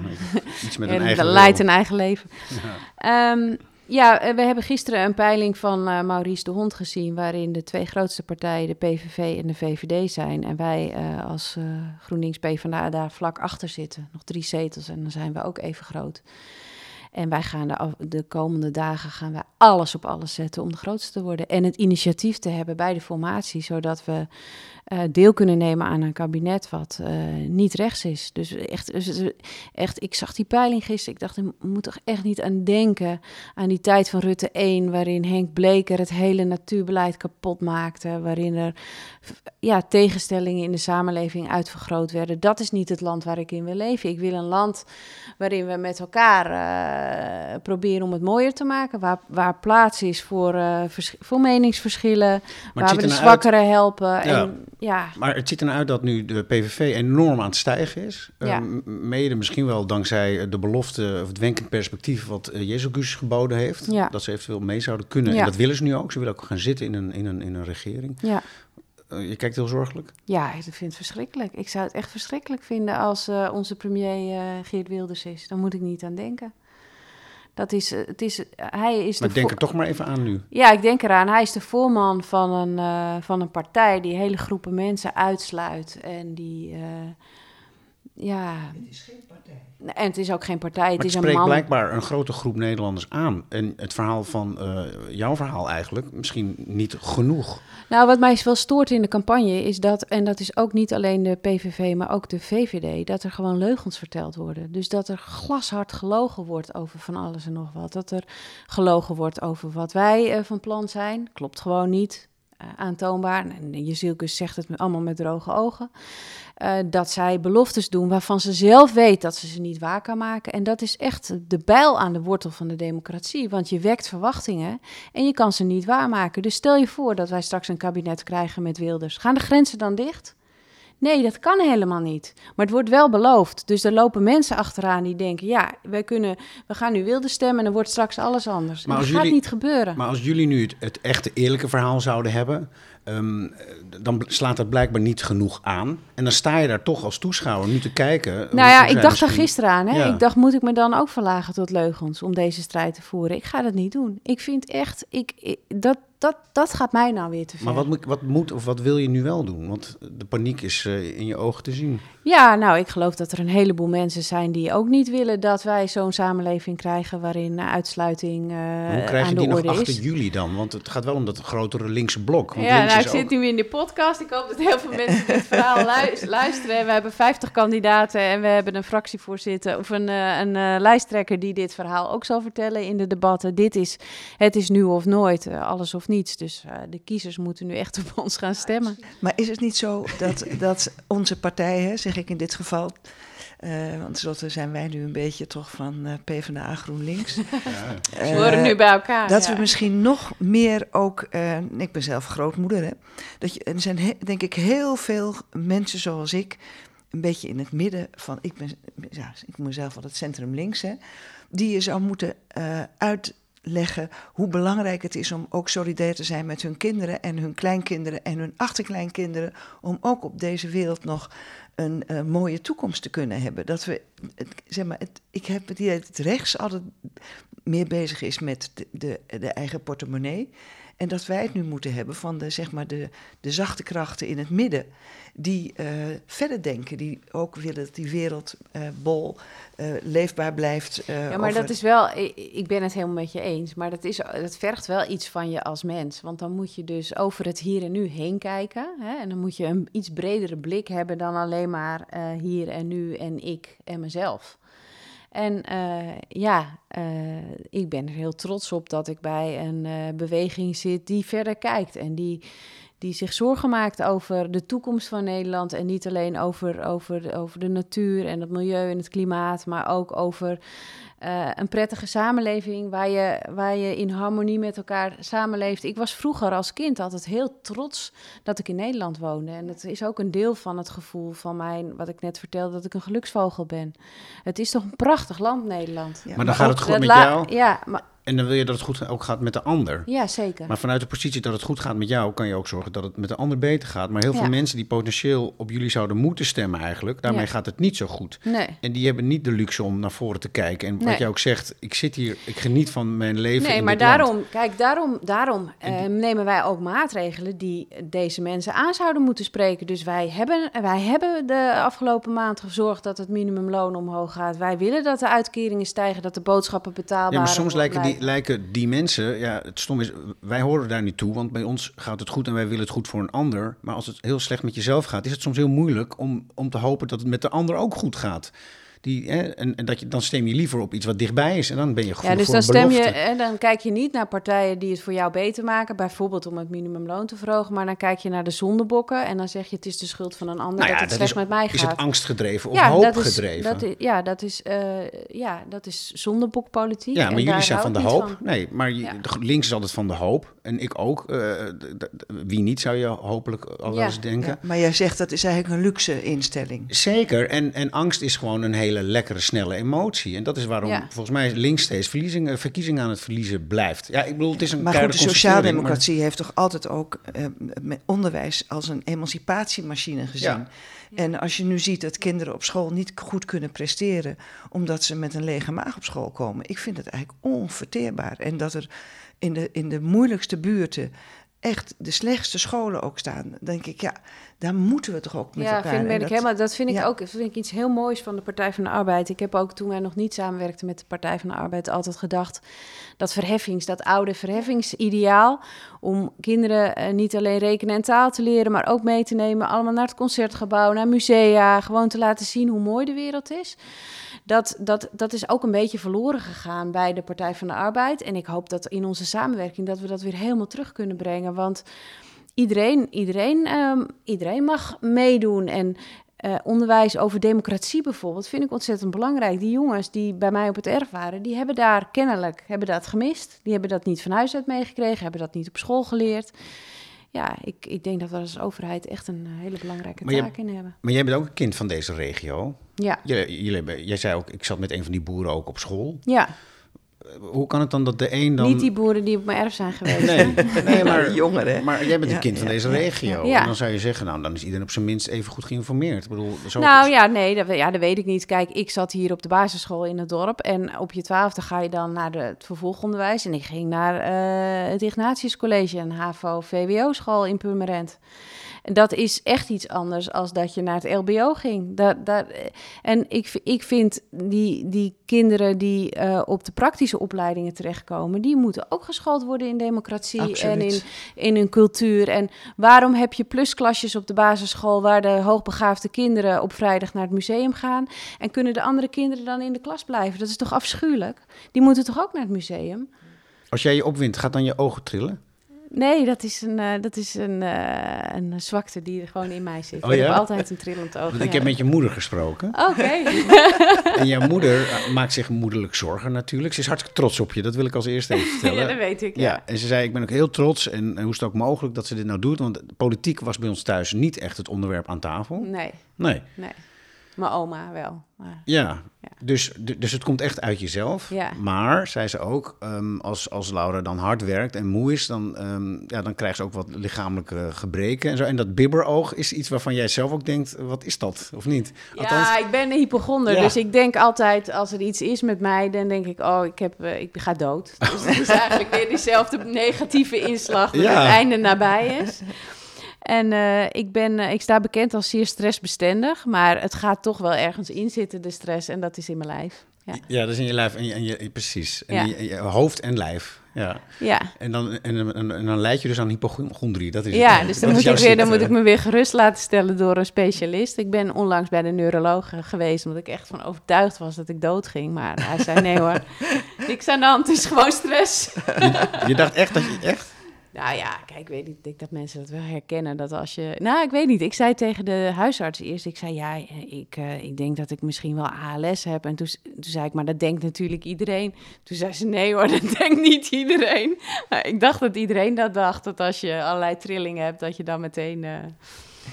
[SPEAKER 2] Iets met
[SPEAKER 1] Ja,
[SPEAKER 2] een eigen
[SPEAKER 1] dat leidt een eigen leven.
[SPEAKER 2] Ja.
[SPEAKER 1] Ehm, Ja, eh, we hebben gisteren een peiling van uh, Maurice de Hond gezien, waarin de twee grootste partijen, de PVV en de VVD, zijn. En wij uh, als uh, GroenLinks PvdA daar vlak achter zitten. Nog drie zetels en dan zijn we ook even groot. En wij gaan de, de, komende dagen gaan wij alles op alles zetten om de grootste te worden. En het initiatief te hebben bij de formatie, zodat we uh, deel kunnen nemen aan een kabinet wat uh, niet rechts is. Dus echt, echt, ik zag die peiling gisteren. Ik dacht, ik moet toch echt niet aan denken aan die tijd van Rutte 1, waarin Henk Bleker het hele natuurbeleid kapot maakte, waarin er ja, tegenstellingen in de samenleving uitvergroot werden. Dat is niet het land waar ik in wil leven. Ik wil een land waarin we met elkaar uh, proberen om het mooier te maken, waar, waar plaats is voor, voor meningsverschillen, maar waar we de zwakkeren uit... helpen.
[SPEAKER 2] Ja.
[SPEAKER 1] En, ja.
[SPEAKER 2] Maar het ziet er nou uit dat nu de PVV enorm aan het stijgen is.
[SPEAKER 1] Ja.
[SPEAKER 2] Uh, mede misschien wel dankzij de belofte of het wenkend perspectief wat uh, Jezus geboden heeft.
[SPEAKER 1] Ja.
[SPEAKER 2] Dat ze eventueel mee zouden kunnen. En dat willen ze nu ook. Ze willen ook gaan zitten in een, in een, in een regering.
[SPEAKER 1] Ja.
[SPEAKER 2] Uh, je kijkt heel zorgelijk.
[SPEAKER 1] Ja, ik vind het verschrikkelijk. Ik zou het echt verschrikkelijk vinden als onze premier Geert Wilders is. Dan moet ik niet aan denken. Dat is, het is, hij is
[SPEAKER 2] maar
[SPEAKER 1] de
[SPEAKER 2] denk er toch maar even aan nu.
[SPEAKER 1] Ja, ik denk eraan. Hij is de voorman van een, uh, van een partij die hele groepen mensen uitsluit. En die, uh, ja...
[SPEAKER 3] Het is geen partij.
[SPEAKER 1] En het is ook geen partij, het
[SPEAKER 2] maar
[SPEAKER 1] is
[SPEAKER 2] het
[SPEAKER 1] een
[SPEAKER 2] spreekt blijkbaar een grote groep Nederlanders aan. En het verhaal van uh, jouw verhaal eigenlijk misschien niet genoeg.
[SPEAKER 1] Nou, wat mij wel stoort in de campagne is dat, en dat is ook niet alleen de PVV, maar ook de VVD, dat er gewoon leugens verteld worden. Dus dat er glashard gelogen wordt over van alles en nog wat. Dat er gelogen wordt over wat wij uh, van plan zijn. Klopt gewoon niet. Uh, aantoonbaar. En Jezielkus zegt het allemaal met droge ogen. Uh, dat zij beloftes doen waarvan ze zelf weet dat ze ze niet waar kan maken. En dat is echt de bijl aan de wortel van de democratie. Want je wekt verwachtingen en je kan ze niet waarmaken. Dus stel je voor dat wij straks een kabinet krijgen met Wilders. Gaan de grenzen dan dicht? Nee, dat kan helemaal niet. Maar het wordt wel beloofd. Dus er lopen mensen achteraan die denken: ja, wij kunnen, we gaan nu wilde stemmen en dan wordt straks alles anders. Maar dat gaat
[SPEAKER 2] jullie,
[SPEAKER 1] niet gebeuren.
[SPEAKER 2] Maar als jullie nu het, het echte eerlijke verhaal zouden hebben, um, dan slaat dat blijkbaar niet genoeg aan. En dan sta je daar toch als toeschouwer nu te kijken.
[SPEAKER 1] Nou ja, ik dacht daar gisteren aan. Hè?
[SPEAKER 2] Ja.
[SPEAKER 1] Ik dacht, moet ik me dan ook verlagen tot leugens om deze strijd te voeren? Ik ga dat niet doen. Ik vind echt, ik, ik dat, dat, dat gaat mij nou weer te ver.
[SPEAKER 2] Maar wat moet, wat moet of wat wil je nu wel doen? Want de paniek is uh, in je ogen te zien.
[SPEAKER 1] Ja, nou, ik geloof dat er een heleboel mensen zijn die ook niet willen dat wij zo'n samenleving krijgen waarin uitsluiting uh,
[SPEAKER 2] Hoe krijg je die nog achter
[SPEAKER 1] is.
[SPEAKER 2] jullie dan? Want het gaat wel om dat grotere linkse blok. Want
[SPEAKER 1] Ja,
[SPEAKER 2] links
[SPEAKER 1] nou,
[SPEAKER 2] is
[SPEAKER 1] ik
[SPEAKER 2] ook...
[SPEAKER 1] zit nu in de podcast. Ik hoop dat heel veel mensen dit verhaal lu luisteren. We hebben 50 kandidaten en we hebben een fractievoorzitter of een, uh, een uh, lijsttrekker die dit verhaal ook zal vertellen in de debatten. Dit is, het is nu of nooit, alles of niets. Dus de kiezers moeten nu echt op ons gaan stemmen.
[SPEAKER 3] Maar is het niet zo dat, dat onze partij, hè, zeg ik in dit geval, uh, want tenslotte zijn wij nu een beetje toch van uh, PvdA GroenLinks.
[SPEAKER 2] Ja.
[SPEAKER 1] Uh, we horen nu bij elkaar.
[SPEAKER 3] Dat
[SPEAKER 1] ja.
[SPEAKER 3] we misschien nog meer ook, uh, ik ben zelf grootmoeder, hè, dat je, er zijn denk ik heel veel mensen zoals ik, een beetje in het midden van, ik ben, ja, ik moet mezelf wel het centrum links, hè, die je zou moeten uh, uit leggen hoe belangrijk het is om ook solidair te zijn met hun kinderen en hun kleinkinderen en hun achterkleinkinderen, om ook op deze wereld nog een uh, mooie toekomst te kunnen hebben. Dat we, zeg maar, het, ik heb het idee dat het rechts altijd meer bezig is met de, de, eigen portemonnee. En dat wij het nu moeten hebben van de, zeg maar de, de zachte krachten in het midden. Die uh, verder denken, die ook willen dat die wereld uh, bol uh, leefbaar blijft.
[SPEAKER 1] ja, maar dat is wel, ik, ik, ben het helemaal met je eens. Maar dat, is, dat vergt wel iets van je als mens. Want dan moet je dus over het hier en nu heen kijken. Hè? En dan moet je een iets bredere blik hebben dan alleen maar hier en nu en ik en mezelf. En uh, ja, uh, ik ben er heel trots op dat ik bij een uh, beweging zit die verder kijkt en die, die zich zorgen maakt over de toekomst van Nederland. En niet alleen over, over, over de natuur en het milieu en het klimaat, maar ook over uh, een prettige samenleving waar je, waar je in harmonie met elkaar samenleeft. Ik was vroeger als kind altijd heel trots dat ik in Nederland woonde. En dat is ook een deel van het gevoel van mijn, wat ik net vertelde, dat ik een geluksvogel ben. Het is toch een prachtig land, Nederland.
[SPEAKER 2] Ja, maar dan gaat het goed met jou.
[SPEAKER 1] Ja, maar
[SPEAKER 2] En dan wil je dat het goed ook gaat met de ander.
[SPEAKER 1] Ja, zeker.
[SPEAKER 2] Maar vanuit de positie dat het goed gaat met jou, kan je ook zorgen dat het met de ander beter gaat. Maar heel
[SPEAKER 1] Ja.
[SPEAKER 2] veel mensen die potentieel op jullie zouden moeten stemmen eigenlijk, daarmee
[SPEAKER 1] Ja.
[SPEAKER 2] gaat het niet zo goed.
[SPEAKER 1] Nee.
[SPEAKER 2] En die hebben niet de luxe om naar voren te kijken. En wat
[SPEAKER 1] Nee.
[SPEAKER 2] jij ook zegt, ik zit hier, ik geniet van mijn leven
[SPEAKER 1] Nee,
[SPEAKER 2] in
[SPEAKER 1] maar
[SPEAKER 2] land.
[SPEAKER 1] daarom, kijk, daarom, daarom eh, nemen wij ook maatregelen die deze mensen aan zouden moeten spreken. Dus wij hebben, wij hebben de afgelopen maand gezorgd dat het minimumloon omhoog gaat. Wij willen dat de uitkeringen stijgen, dat de boodschappen betaalbaar
[SPEAKER 2] Ja, maar soms lijken die. Lijken die mensen, ja, het stom is, wij horen daar niet toe, want bij ons gaat het goed en wij willen het goed voor een ander. Maar als het heel slecht met jezelf gaat, is het soms heel moeilijk om, om te hopen dat het met de ander ook goed gaat. Die, hè, en, en dat je, dan stem je liever op iets wat dichtbij is en dan ben je
[SPEAKER 1] Ja,
[SPEAKER 2] gevoelig
[SPEAKER 1] dus
[SPEAKER 2] voor
[SPEAKER 1] dan
[SPEAKER 2] een
[SPEAKER 1] stem je, dan kijk je niet naar partijen die het voor jou beter maken, bijvoorbeeld om het minimumloon te verhogen, maar dan kijk je naar de zondebokken en dan zeg je het is de schuld van een ander
[SPEAKER 2] Nou ja,
[SPEAKER 1] dat het
[SPEAKER 2] dat
[SPEAKER 1] slecht
[SPEAKER 2] is-
[SPEAKER 1] met mij
[SPEAKER 2] Is
[SPEAKER 1] gaat.
[SPEAKER 2] het angstgedreven of
[SPEAKER 1] dat is,
[SPEAKER 2] hoopgedreven?
[SPEAKER 1] dat is, ja, dat is, eh, ja, dat is zondebokpolitiek.
[SPEAKER 2] Ja, maar jullie zijn van de hoop.
[SPEAKER 1] van.
[SPEAKER 2] Nee, maar je,
[SPEAKER 1] Ja.
[SPEAKER 2] links is altijd van de hoop. En ik ook. Eh, wie niet, zou je hopelijk al wel
[SPEAKER 1] Ja.
[SPEAKER 2] eens denken.
[SPEAKER 3] Ja, maar jij zegt dat is eigenlijk een luxe instelling.
[SPEAKER 2] Zeker. En, en angst is gewoon een hele lekkere, snelle emotie. En dat is waarom
[SPEAKER 1] Ja.
[SPEAKER 2] volgens mij links steeds verliezingen, verkiezingen aan het verliezen blijft. Ja, ik bedoel, het is een
[SPEAKER 3] Maar goed, de sociaaldemocratie heeft toch altijd ook eh, met onderwijs als een emancipatiemachine gezien.
[SPEAKER 2] Ja.
[SPEAKER 3] En als je nu ziet dat kinderen op school niet goed kunnen presteren omdat ze met een lege maag op school komen, ik vind het eigenlijk onverteerbaar. En dat er in de, in de moeilijkste buurten echt de slechtste scholen ook staan, dan denk ik, ja, daar moeten we toch ook met
[SPEAKER 1] Ja,
[SPEAKER 3] elkaar.
[SPEAKER 1] vind, ben ik
[SPEAKER 3] dat-
[SPEAKER 1] helemaal, dat vind ik ook vind ik iets heel moois van de Partij van de Arbeid. Ik heb ook toen wij nog niet samenwerkten met de Partij van de Arbeid altijd gedacht dat verheffings, dat oude verheffingsideaal om kinderen eh, niet alleen rekenen en taal te leren, maar ook mee te nemen allemaal naar het concertgebouw, naar musea, gewoon te laten zien hoe mooi de wereld is. Dat, dat, dat is ook een beetje verloren gegaan bij de Partij van de Arbeid. En ik hoop dat in onze samenwerking dat we dat weer helemaal terug kunnen brengen. Want iedereen, iedereen, ehm, iedereen mag meedoen. En eh, onderwijs over democratie bijvoorbeeld vind ik ontzettend belangrijk. Die jongens die bij mij op het erf waren, die hebben daar kennelijk hebben dat gemist. Die hebben dat niet van huis uit meegekregen, hebben dat niet op school geleerd. Ja, ik, ik denk dat we als overheid echt een eh, hele belangrijke
[SPEAKER 2] Maar je-
[SPEAKER 1] taak in hebben.
[SPEAKER 2] Maar jij bent ook een kind van deze regio.
[SPEAKER 1] Ja,
[SPEAKER 2] Jullie, jullie hebben, jij zei ook, ik zat met een van die boeren ook op school.
[SPEAKER 1] ja.
[SPEAKER 2] Hoe kan het dan dat de een dan...
[SPEAKER 1] niet die boeren die op mijn erf zijn geweest.
[SPEAKER 2] Nee, nee maar,
[SPEAKER 3] Jongeren.
[SPEAKER 2] maar jij bent
[SPEAKER 3] Ja,
[SPEAKER 2] een kind van deze
[SPEAKER 3] ja,
[SPEAKER 2] regio.
[SPEAKER 1] ja.
[SPEAKER 2] En dan zou je zeggen, nou, dan is iedereen op zijn minst even goed geïnformeerd. Ik bedoel, zo
[SPEAKER 1] Nou ja, nee, dat, ja, dat weet ik niet. Kijk, ik zat hier op de basisschool in het dorp. En op je twaalfde ga je dan naar de, het vervolgonderwijs. En ik ging naar eh, het Ignatius College, een HAVO-VWO-school in Purmerend. En dat is echt iets anders als dat je naar het LBO ging. Dat, dat, en ik, ik vind die, die kinderen die eh, op de praktische opleidingen terechtkomen... die moeten ook geschoold worden in democratie en in, in hun cultuur. En waarom heb je plusklasjes op de basisschool... waar de hoogbegaafde kinderen op vrijdag naar het museum gaan... en kunnen de andere kinderen dan in de klas blijven? Dat is toch afschuwelijk? Die moeten toch ook naar het museum?
[SPEAKER 2] Als jij je opwint, gaat dan je ogen trillen?
[SPEAKER 1] Nee, dat is een, eh, dat is een, eh, een zwakte die er gewoon in mij zit.
[SPEAKER 2] Oh
[SPEAKER 1] ik
[SPEAKER 2] ja?
[SPEAKER 1] heb altijd een trillend oog.
[SPEAKER 2] Want ik heb met je moeder gesproken.
[SPEAKER 1] Oké.
[SPEAKER 2] En jouw moeder eh, maakt zich moederlijk zorgen natuurlijk. Ze is hartstikke trots op je, dat wil ik als eerste even vertellen.
[SPEAKER 1] ja, dat weet ik. Ja.
[SPEAKER 2] Ja, en ze zei, ik ben ook heel trots en, en hoe is het ook mogelijk dat ze dit nou doet? Want politiek was bij ons thuis niet echt het onderwerp aan tafel.
[SPEAKER 1] Nee,
[SPEAKER 2] Nee,
[SPEAKER 1] nee. Mijn oma wel. Maar,
[SPEAKER 2] ja.
[SPEAKER 1] Ja.
[SPEAKER 2] Dus, du- dus het komt echt uit jezelf.
[SPEAKER 1] Ja.
[SPEAKER 2] Maar, zei ze ook, ehm, als, als Laura dan hard werkt en moe is, dan, ehm, ja, dan krijgt ze ook wat lichamelijke gebreken en zo. En dat bibberoog is iets waarvan jij zelf ook denkt, wat is dat? Of niet?
[SPEAKER 1] ja, ik ben een hypochonder.
[SPEAKER 2] Ja.
[SPEAKER 1] Dus ik denk altijd, als er iets is met mij, dan denk ik, oh, ik, heb, eh, ik ga dood. Dus het is eigenlijk weer diezelfde negatieve inslag dat
[SPEAKER 2] Ja.
[SPEAKER 1] het einde nabij is. En eh, ik, ben, eh, ik sta bekend als zeer stressbestendig, maar het gaat toch wel ergens in zitten, de stress, en dat is in mijn lijf. Ja,
[SPEAKER 2] Ja, dat is in je lijf en je, en je precies. En
[SPEAKER 1] Ja.
[SPEAKER 2] je, je hoofd en lijf. Ja.
[SPEAKER 1] ja.
[SPEAKER 2] En dan, en, en, en dan leid je dus aan hypochondrie. Dat is
[SPEAKER 1] Ja,
[SPEAKER 2] het.
[SPEAKER 1] dus dan, moet ik, weer, dan moet ik me weer gerust laten stellen door een specialist. Ik ben onlangs bij de neuroloog eh, geweest, omdat ik echt van overtuigd was dat ik doodging. Maar hij zei, nee hoor, niks aan de hand, het is gewoon stress.
[SPEAKER 2] Je dacht echt dat je echt...
[SPEAKER 1] Nou ja, kijk, ik weet niet, ik denk dat mensen dat wel herkennen. Dat als je, nou, ik weet niet, ik zei tegen de huisarts eerst, ik zei, ja, ik, eh, ik denk dat ik misschien wel ALS heb. En toen, toen zei ik, maar dat denkt natuurlijk iedereen. Toen zei ze, nee hoor, dat denkt niet iedereen. Ik dacht dat iedereen dat dacht, dat als je allerlei trillingen hebt, dat je dan meteen... eh,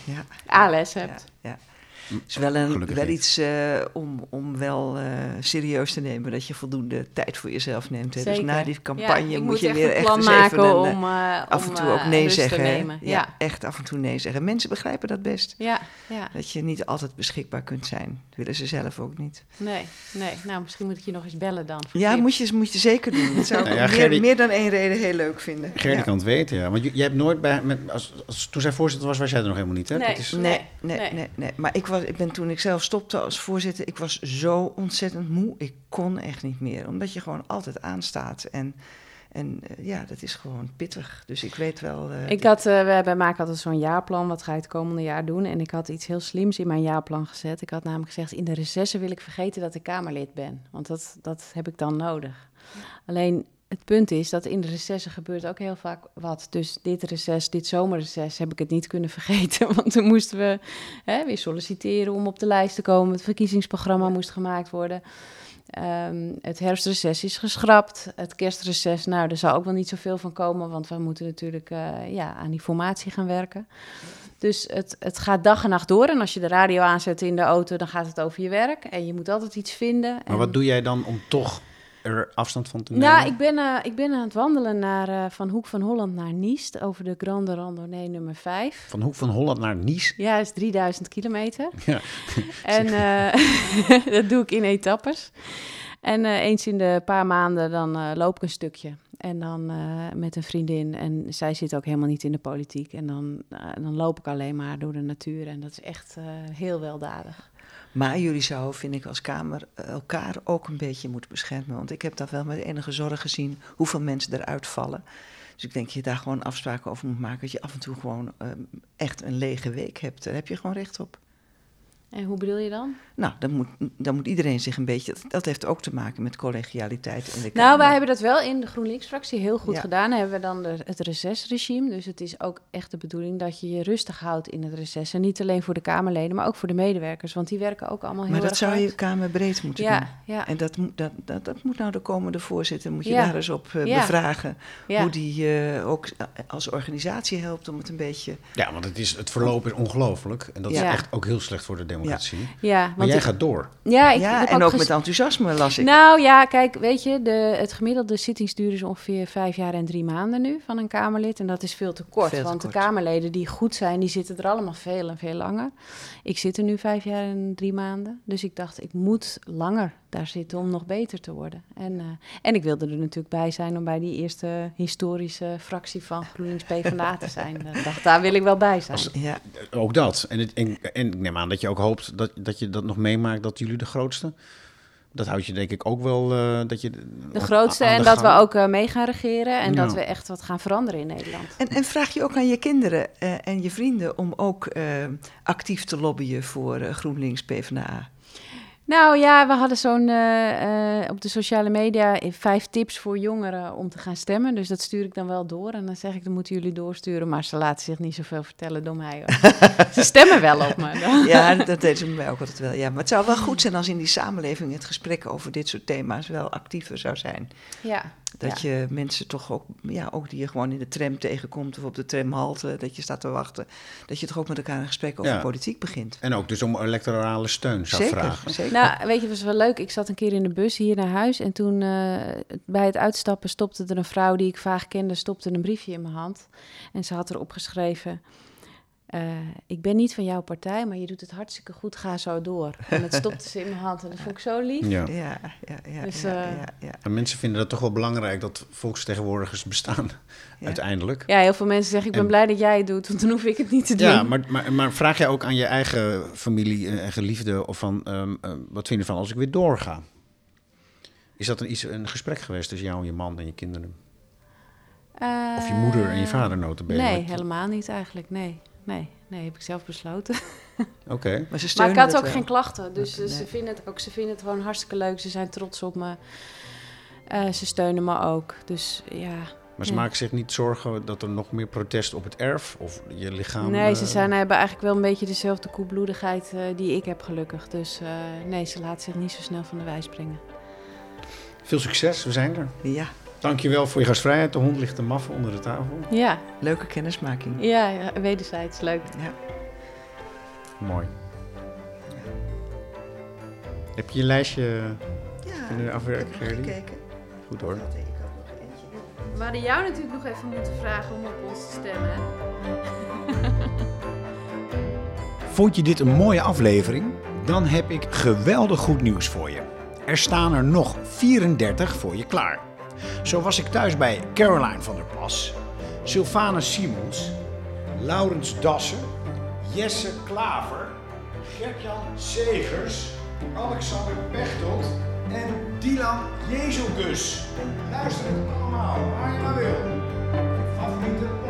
[SPEAKER 3] Ja.
[SPEAKER 1] ALS hebt.
[SPEAKER 3] Ja, ja. Het is wel, een,
[SPEAKER 2] Gelukkig
[SPEAKER 3] wel iets eh, om, om wel eh, serieus te nemen. Dat je voldoende tijd voor jezelf neemt. Hè. Dus na die campagne moet je
[SPEAKER 1] echt
[SPEAKER 3] weer
[SPEAKER 1] een
[SPEAKER 3] echt
[SPEAKER 1] plan
[SPEAKER 3] eens
[SPEAKER 1] maken
[SPEAKER 3] even een, eh,
[SPEAKER 1] om eh,
[SPEAKER 3] af en toe ook nee zeggen. Ja,
[SPEAKER 1] Ja,
[SPEAKER 3] echt af en toe nee zeggen. Mensen begrijpen dat best.
[SPEAKER 1] ja, ja.
[SPEAKER 3] Dat je niet altijd beschikbaar kunt zijn. Dat willen ze zelf ook niet.
[SPEAKER 1] Nee, nee. Nou, misschien moet ik je nog eens bellen dan.
[SPEAKER 3] Ja,
[SPEAKER 1] tips.
[SPEAKER 3] moet je, moet je zeker doen. Dat zou ik
[SPEAKER 2] Nou
[SPEAKER 3] meer, dan één reden heel leuk vinden. Ja.
[SPEAKER 2] kan het weten, ja. Want je, je hebt nooit bij... Met, als, als, toen zij voorzitter was, was jij er nog helemaal niet, hè?
[SPEAKER 1] Nee.
[SPEAKER 2] Dat is,
[SPEAKER 3] Nee,
[SPEAKER 1] Nee,
[SPEAKER 3] nee, nee,
[SPEAKER 1] nee.
[SPEAKER 3] nee, Maar ik, was, ik ben toen ik zelf stopte als voorzitter, ik was zo ontzettend moe. Ik kon echt niet meer, omdat je gewoon altijd aanstaat. En, en eh, ja, dat is gewoon pittig. Dus ik weet wel... eh,
[SPEAKER 1] Ik had, eh, we, wij maken altijd zo'n jaarplan, wat ga je het komende jaar doen? En ik had iets heel slims in mijn jaarplan gezet. Ik had namelijk gezegd, in de recessen wil ik vergeten dat ik Kamerlid ben. Want dat, dat heb ik dan nodig. Alleen, het punt is dat in de recessen gebeurt ook heel vaak wat. Dus dit reces, dit zomerreces, heb ik het niet kunnen vergeten. Want toen moesten we hè, weer solliciteren om op de lijst te komen. Het verkiezingsprogramma moest gemaakt worden. Ehm, het herfstreces is geschrapt. Het kerstreces, nou, er zal ook wel niet zoveel van komen, want we moeten natuurlijk eh, ja, aan die formatie gaan werken. Dus het, het gaat dag en nacht door. En als je de radio aanzet in de auto, dan gaat het over je werk. En je moet altijd iets vinden.
[SPEAKER 2] Maar
[SPEAKER 1] En-
[SPEAKER 2] wat doe jij dan om toch er afstand van te nemen?
[SPEAKER 1] nou, ik ben, eh, ik ben aan het wandelen naar, eh, van Hoek van Holland naar Niest over de Grande Randonnée nummer 5.
[SPEAKER 2] Van Hoek van Holland naar Nice?
[SPEAKER 1] Ja, dat is 3000 kilometer.
[SPEAKER 2] Ja.
[SPEAKER 1] En eh, dat doe ik in etappes. En eens in de paar maanden dan loop ik een stukje. En dan met een vriendin. En zij zit ook helemaal niet in de politiek. En dan, dan loop ik alleen maar door de natuur. En dat is echt heel weldadig.
[SPEAKER 3] Maar jullie zouden, vind ik, als Kamer eh, elkaar ook een beetje moeten beschermen. Want ik heb daar wel met enige zorg gezien hoeveel mensen eruit vallen. Dus ik denk dat je daar gewoon afspraken over moet maken. Dat je af en toe gewoon eh, echt een lege week hebt. Daar heb je gewoon recht op.
[SPEAKER 1] En hoe bedoel je dan?
[SPEAKER 3] Nou, dan moet, dan moet iedereen zich een beetje. Dat, heeft ook te maken met collegialiteit in de Kamer.
[SPEAKER 1] Nou, wij hebben dat wel in de GroenLinks-fractie heel goed
[SPEAKER 3] Ja.
[SPEAKER 1] gedaan. Dan hebben we dan de, het recesregime. Dus het is ook echt de bedoeling dat je je rustig houdt in het reces. En niet alleen voor de Kamerleden, maar ook voor de medewerkers. Want die werken ook allemaal heel
[SPEAKER 3] Maar dat
[SPEAKER 1] erg
[SPEAKER 3] zou
[SPEAKER 1] hard.
[SPEAKER 3] je kamerbreed moeten doen.
[SPEAKER 1] Ja,
[SPEAKER 3] En dat moet, dat, dat, dat moet nou de komende voorzitter, moet je
[SPEAKER 1] Ja.
[SPEAKER 3] daar eens op eh,
[SPEAKER 1] Ja.
[SPEAKER 3] bevragen.
[SPEAKER 1] ja.
[SPEAKER 3] Hoe die eh, ook als organisatie helpt om het een beetje...
[SPEAKER 2] Ja, want het, is, het verloop is ongelooflijk. En dat
[SPEAKER 1] Ja.
[SPEAKER 2] is echt ook heel slecht voor de democratie.
[SPEAKER 1] Ja,
[SPEAKER 2] Maar
[SPEAKER 1] want
[SPEAKER 2] jij
[SPEAKER 1] ik-
[SPEAKER 2] gaat door.
[SPEAKER 1] ja, ik
[SPEAKER 3] ja, en ook met enthousiasme las ik.
[SPEAKER 1] Nou ja, kijk, weet je, de, het gemiddelde zittingsduur is ongeveer vijf jaar en drie maanden nu van een Kamerlid. En dat is veel te kort,
[SPEAKER 3] Veel te
[SPEAKER 1] want
[SPEAKER 3] kort.
[SPEAKER 1] de Kamerleden die goed zijn, die zitten er allemaal veel en veel langer. Ik zit er nu vijf jaar en drie maanden, dus ik dacht, ik moet langer daar zitten om nog beter te worden. En, eh, en ik wilde er natuurlijk bij zijn om bij die eerste historische fractie van GroenLinks PvdA te zijn. Ik dacht, daar wil ik wel bij zijn.
[SPEAKER 3] Ja,
[SPEAKER 2] Ook dat. En, het, en, en ik neem aan dat je ook hoopt dat, dat je dat nog meemaakt dat jullie de grootste. Dat houdt je denk ik ook wel eh, dat je.
[SPEAKER 1] De grootste en dat we ook eh, mee gaan regeren en
[SPEAKER 2] Ja.
[SPEAKER 1] dat we echt wat gaan veranderen in Nederland.
[SPEAKER 3] en, en vraag je ook aan je kinderen eh, en je vrienden om ook eh, actief te lobbyen voor eh, GroenLinks PvdA.
[SPEAKER 1] Nou ja, we hadden zo'n eh, eh, op de sociale media vijf tips voor jongeren om te gaan stemmen. Dus dat stuur ik dan wel door. En dan zeg ik, dan moeten jullie doorsturen. Maar ze laten zich niet zoveel vertellen door mij. Hoor. ze stemmen wel op me. dan.
[SPEAKER 3] Ja, dat deden ze bij mij ook altijd wel. Ja. Maar het zou wel goed zijn als in die samenleving het gesprek over dit soort thema's wel actiever zou zijn.
[SPEAKER 1] Ja,
[SPEAKER 3] Dat je mensen toch ook, ja, ook die je gewoon in de tram tegenkomt of op de tramhalte, dat je staat te wachten, dat je toch ook met elkaar een gesprek over
[SPEAKER 2] Ja.
[SPEAKER 3] politiek begint.
[SPEAKER 2] En ook dus om electorale steun zou
[SPEAKER 3] zeker,
[SPEAKER 2] vragen.
[SPEAKER 3] zeker.
[SPEAKER 1] Nou weet je, het was wel leuk. Ik zat een keer in de bus hier naar huis. En toen eh, bij het uitstappen stopte er een vrouw die ik vaag kende, stopte een briefje in mijn hand. En ze had erop geschreven... eh, ik ben niet van jouw partij, maar je doet het hartstikke goed. Ga zo door. En dat stopte ze in mijn hand en dat vond ik zo lief.
[SPEAKER 2] Ja.
[SPEAKER 3] Ja, ja, ja,
[SPEAKER 1] Dus,
[SPEAKER 3] ja,
[SPEAKER 1] eh,
[SPEAKER 3] ja, ja.
[SPEAKER 2] En mensen vinden dat toch wel belangrijk dat volksvertegenwoordigers bestaan,
[SPEAKER 3] Ja.
[SPEAKER 2] uiteindelijk.
[SPEAKER 1] Ja, heel veel mensen zeggen, ik ben
[SPEAKER 2] En-
[SPEAKER 1] blij dat jij het doet, want dan hoef ik het niet te doen.
[SPEAKER 2] Ja, maar, maar, maar vraag jij ook aan je eigen familie en geliefde of van ehm, eh, wat vind je van als ik weer doorga? Is dat een, iets, een gesprek geweest tussen jou en je man en je kinderen? Of je moeder en je vader notabene?
[SPEAKER 1] Eh, Nee, helemaal niet eigenlijk. Nee, nee, nee, heb ik zelf besloten.
[SPEAKER 2] Oké.
[SPEAKER 3] Maar ze
[SPEAKER 1] Maar
[SPEAKER 3] steunen
[SPEAKER 1] ik had ook
[SPEAKER 3] wel.
[SPEAKER 1] geen klachten, dus
[SPEAKER 3] Nee.
[SPEAKER 1] ze, vinden het ook, ze vinden het gewoon hartstikke leuk. Ze zijn trots op me. Eh, ze steunen me ook, dus ja.
[SPEAKER 2] Maar ze
[SPEAKER 1] Ja.
[SPEAKER 2] maken zich niet zorgen dat er nog meer protest op het erf of je lichaam...
[SPEAKER 1] nee, ze
[SPEAKER 2] eh,
[SPEAKER 1] zijn, hebben eigenlijk wel een beetje dezelfde koelbloedigheid eh, die ik heb gelukkig. Dus eh, nee, ze laten zich niet zo snel van de wijs brengen.
[SPEAKER 2] Veel succes, we zijn er.
[SPEAKER 3] Ja,
[SPEAKER 2] Dankjewel voor je gastvrijheid. De hond ligt te maffen onder de tafel.
[SPEAKER 1] Ja,
[SPEAKER 3] leuke kennismaking.
[SPEAKER 1] ja, ja, wederzijds leuk.
[SPEAKER 3] Ja.
[SPEAKER 2] Mooi.
[SPEAKER 3] Heb je je lijstje
[SPEAKER 4] Ja,
[SPEAKER 3] kunnen afwerken,
[SPEAKER 4] ik heb nog
[SPEAKER 3] Gerdy?
[SPEAKER 4] gekeken.
[SPEAKER 3] Goed hoor.
[SPEAKER 1] We hadden jou natuurlijk nog even moeten vragen om op ons te stemmen.
[SPEAKER 2] Vond je dit een mooie aflevering? Dan heb ik geweldig goed nieuws voor je. Er staan er nog 34 voor je klaar. Zo was ik thuis bij Caroline van der Plas, Sylvana Simons, Laurens Dassen, Jesse Klaver, Gertjan Segers, Alexander Pechtold en Dylan Jezelgus. Luister het allemaal waar je maar wil. Je favoriete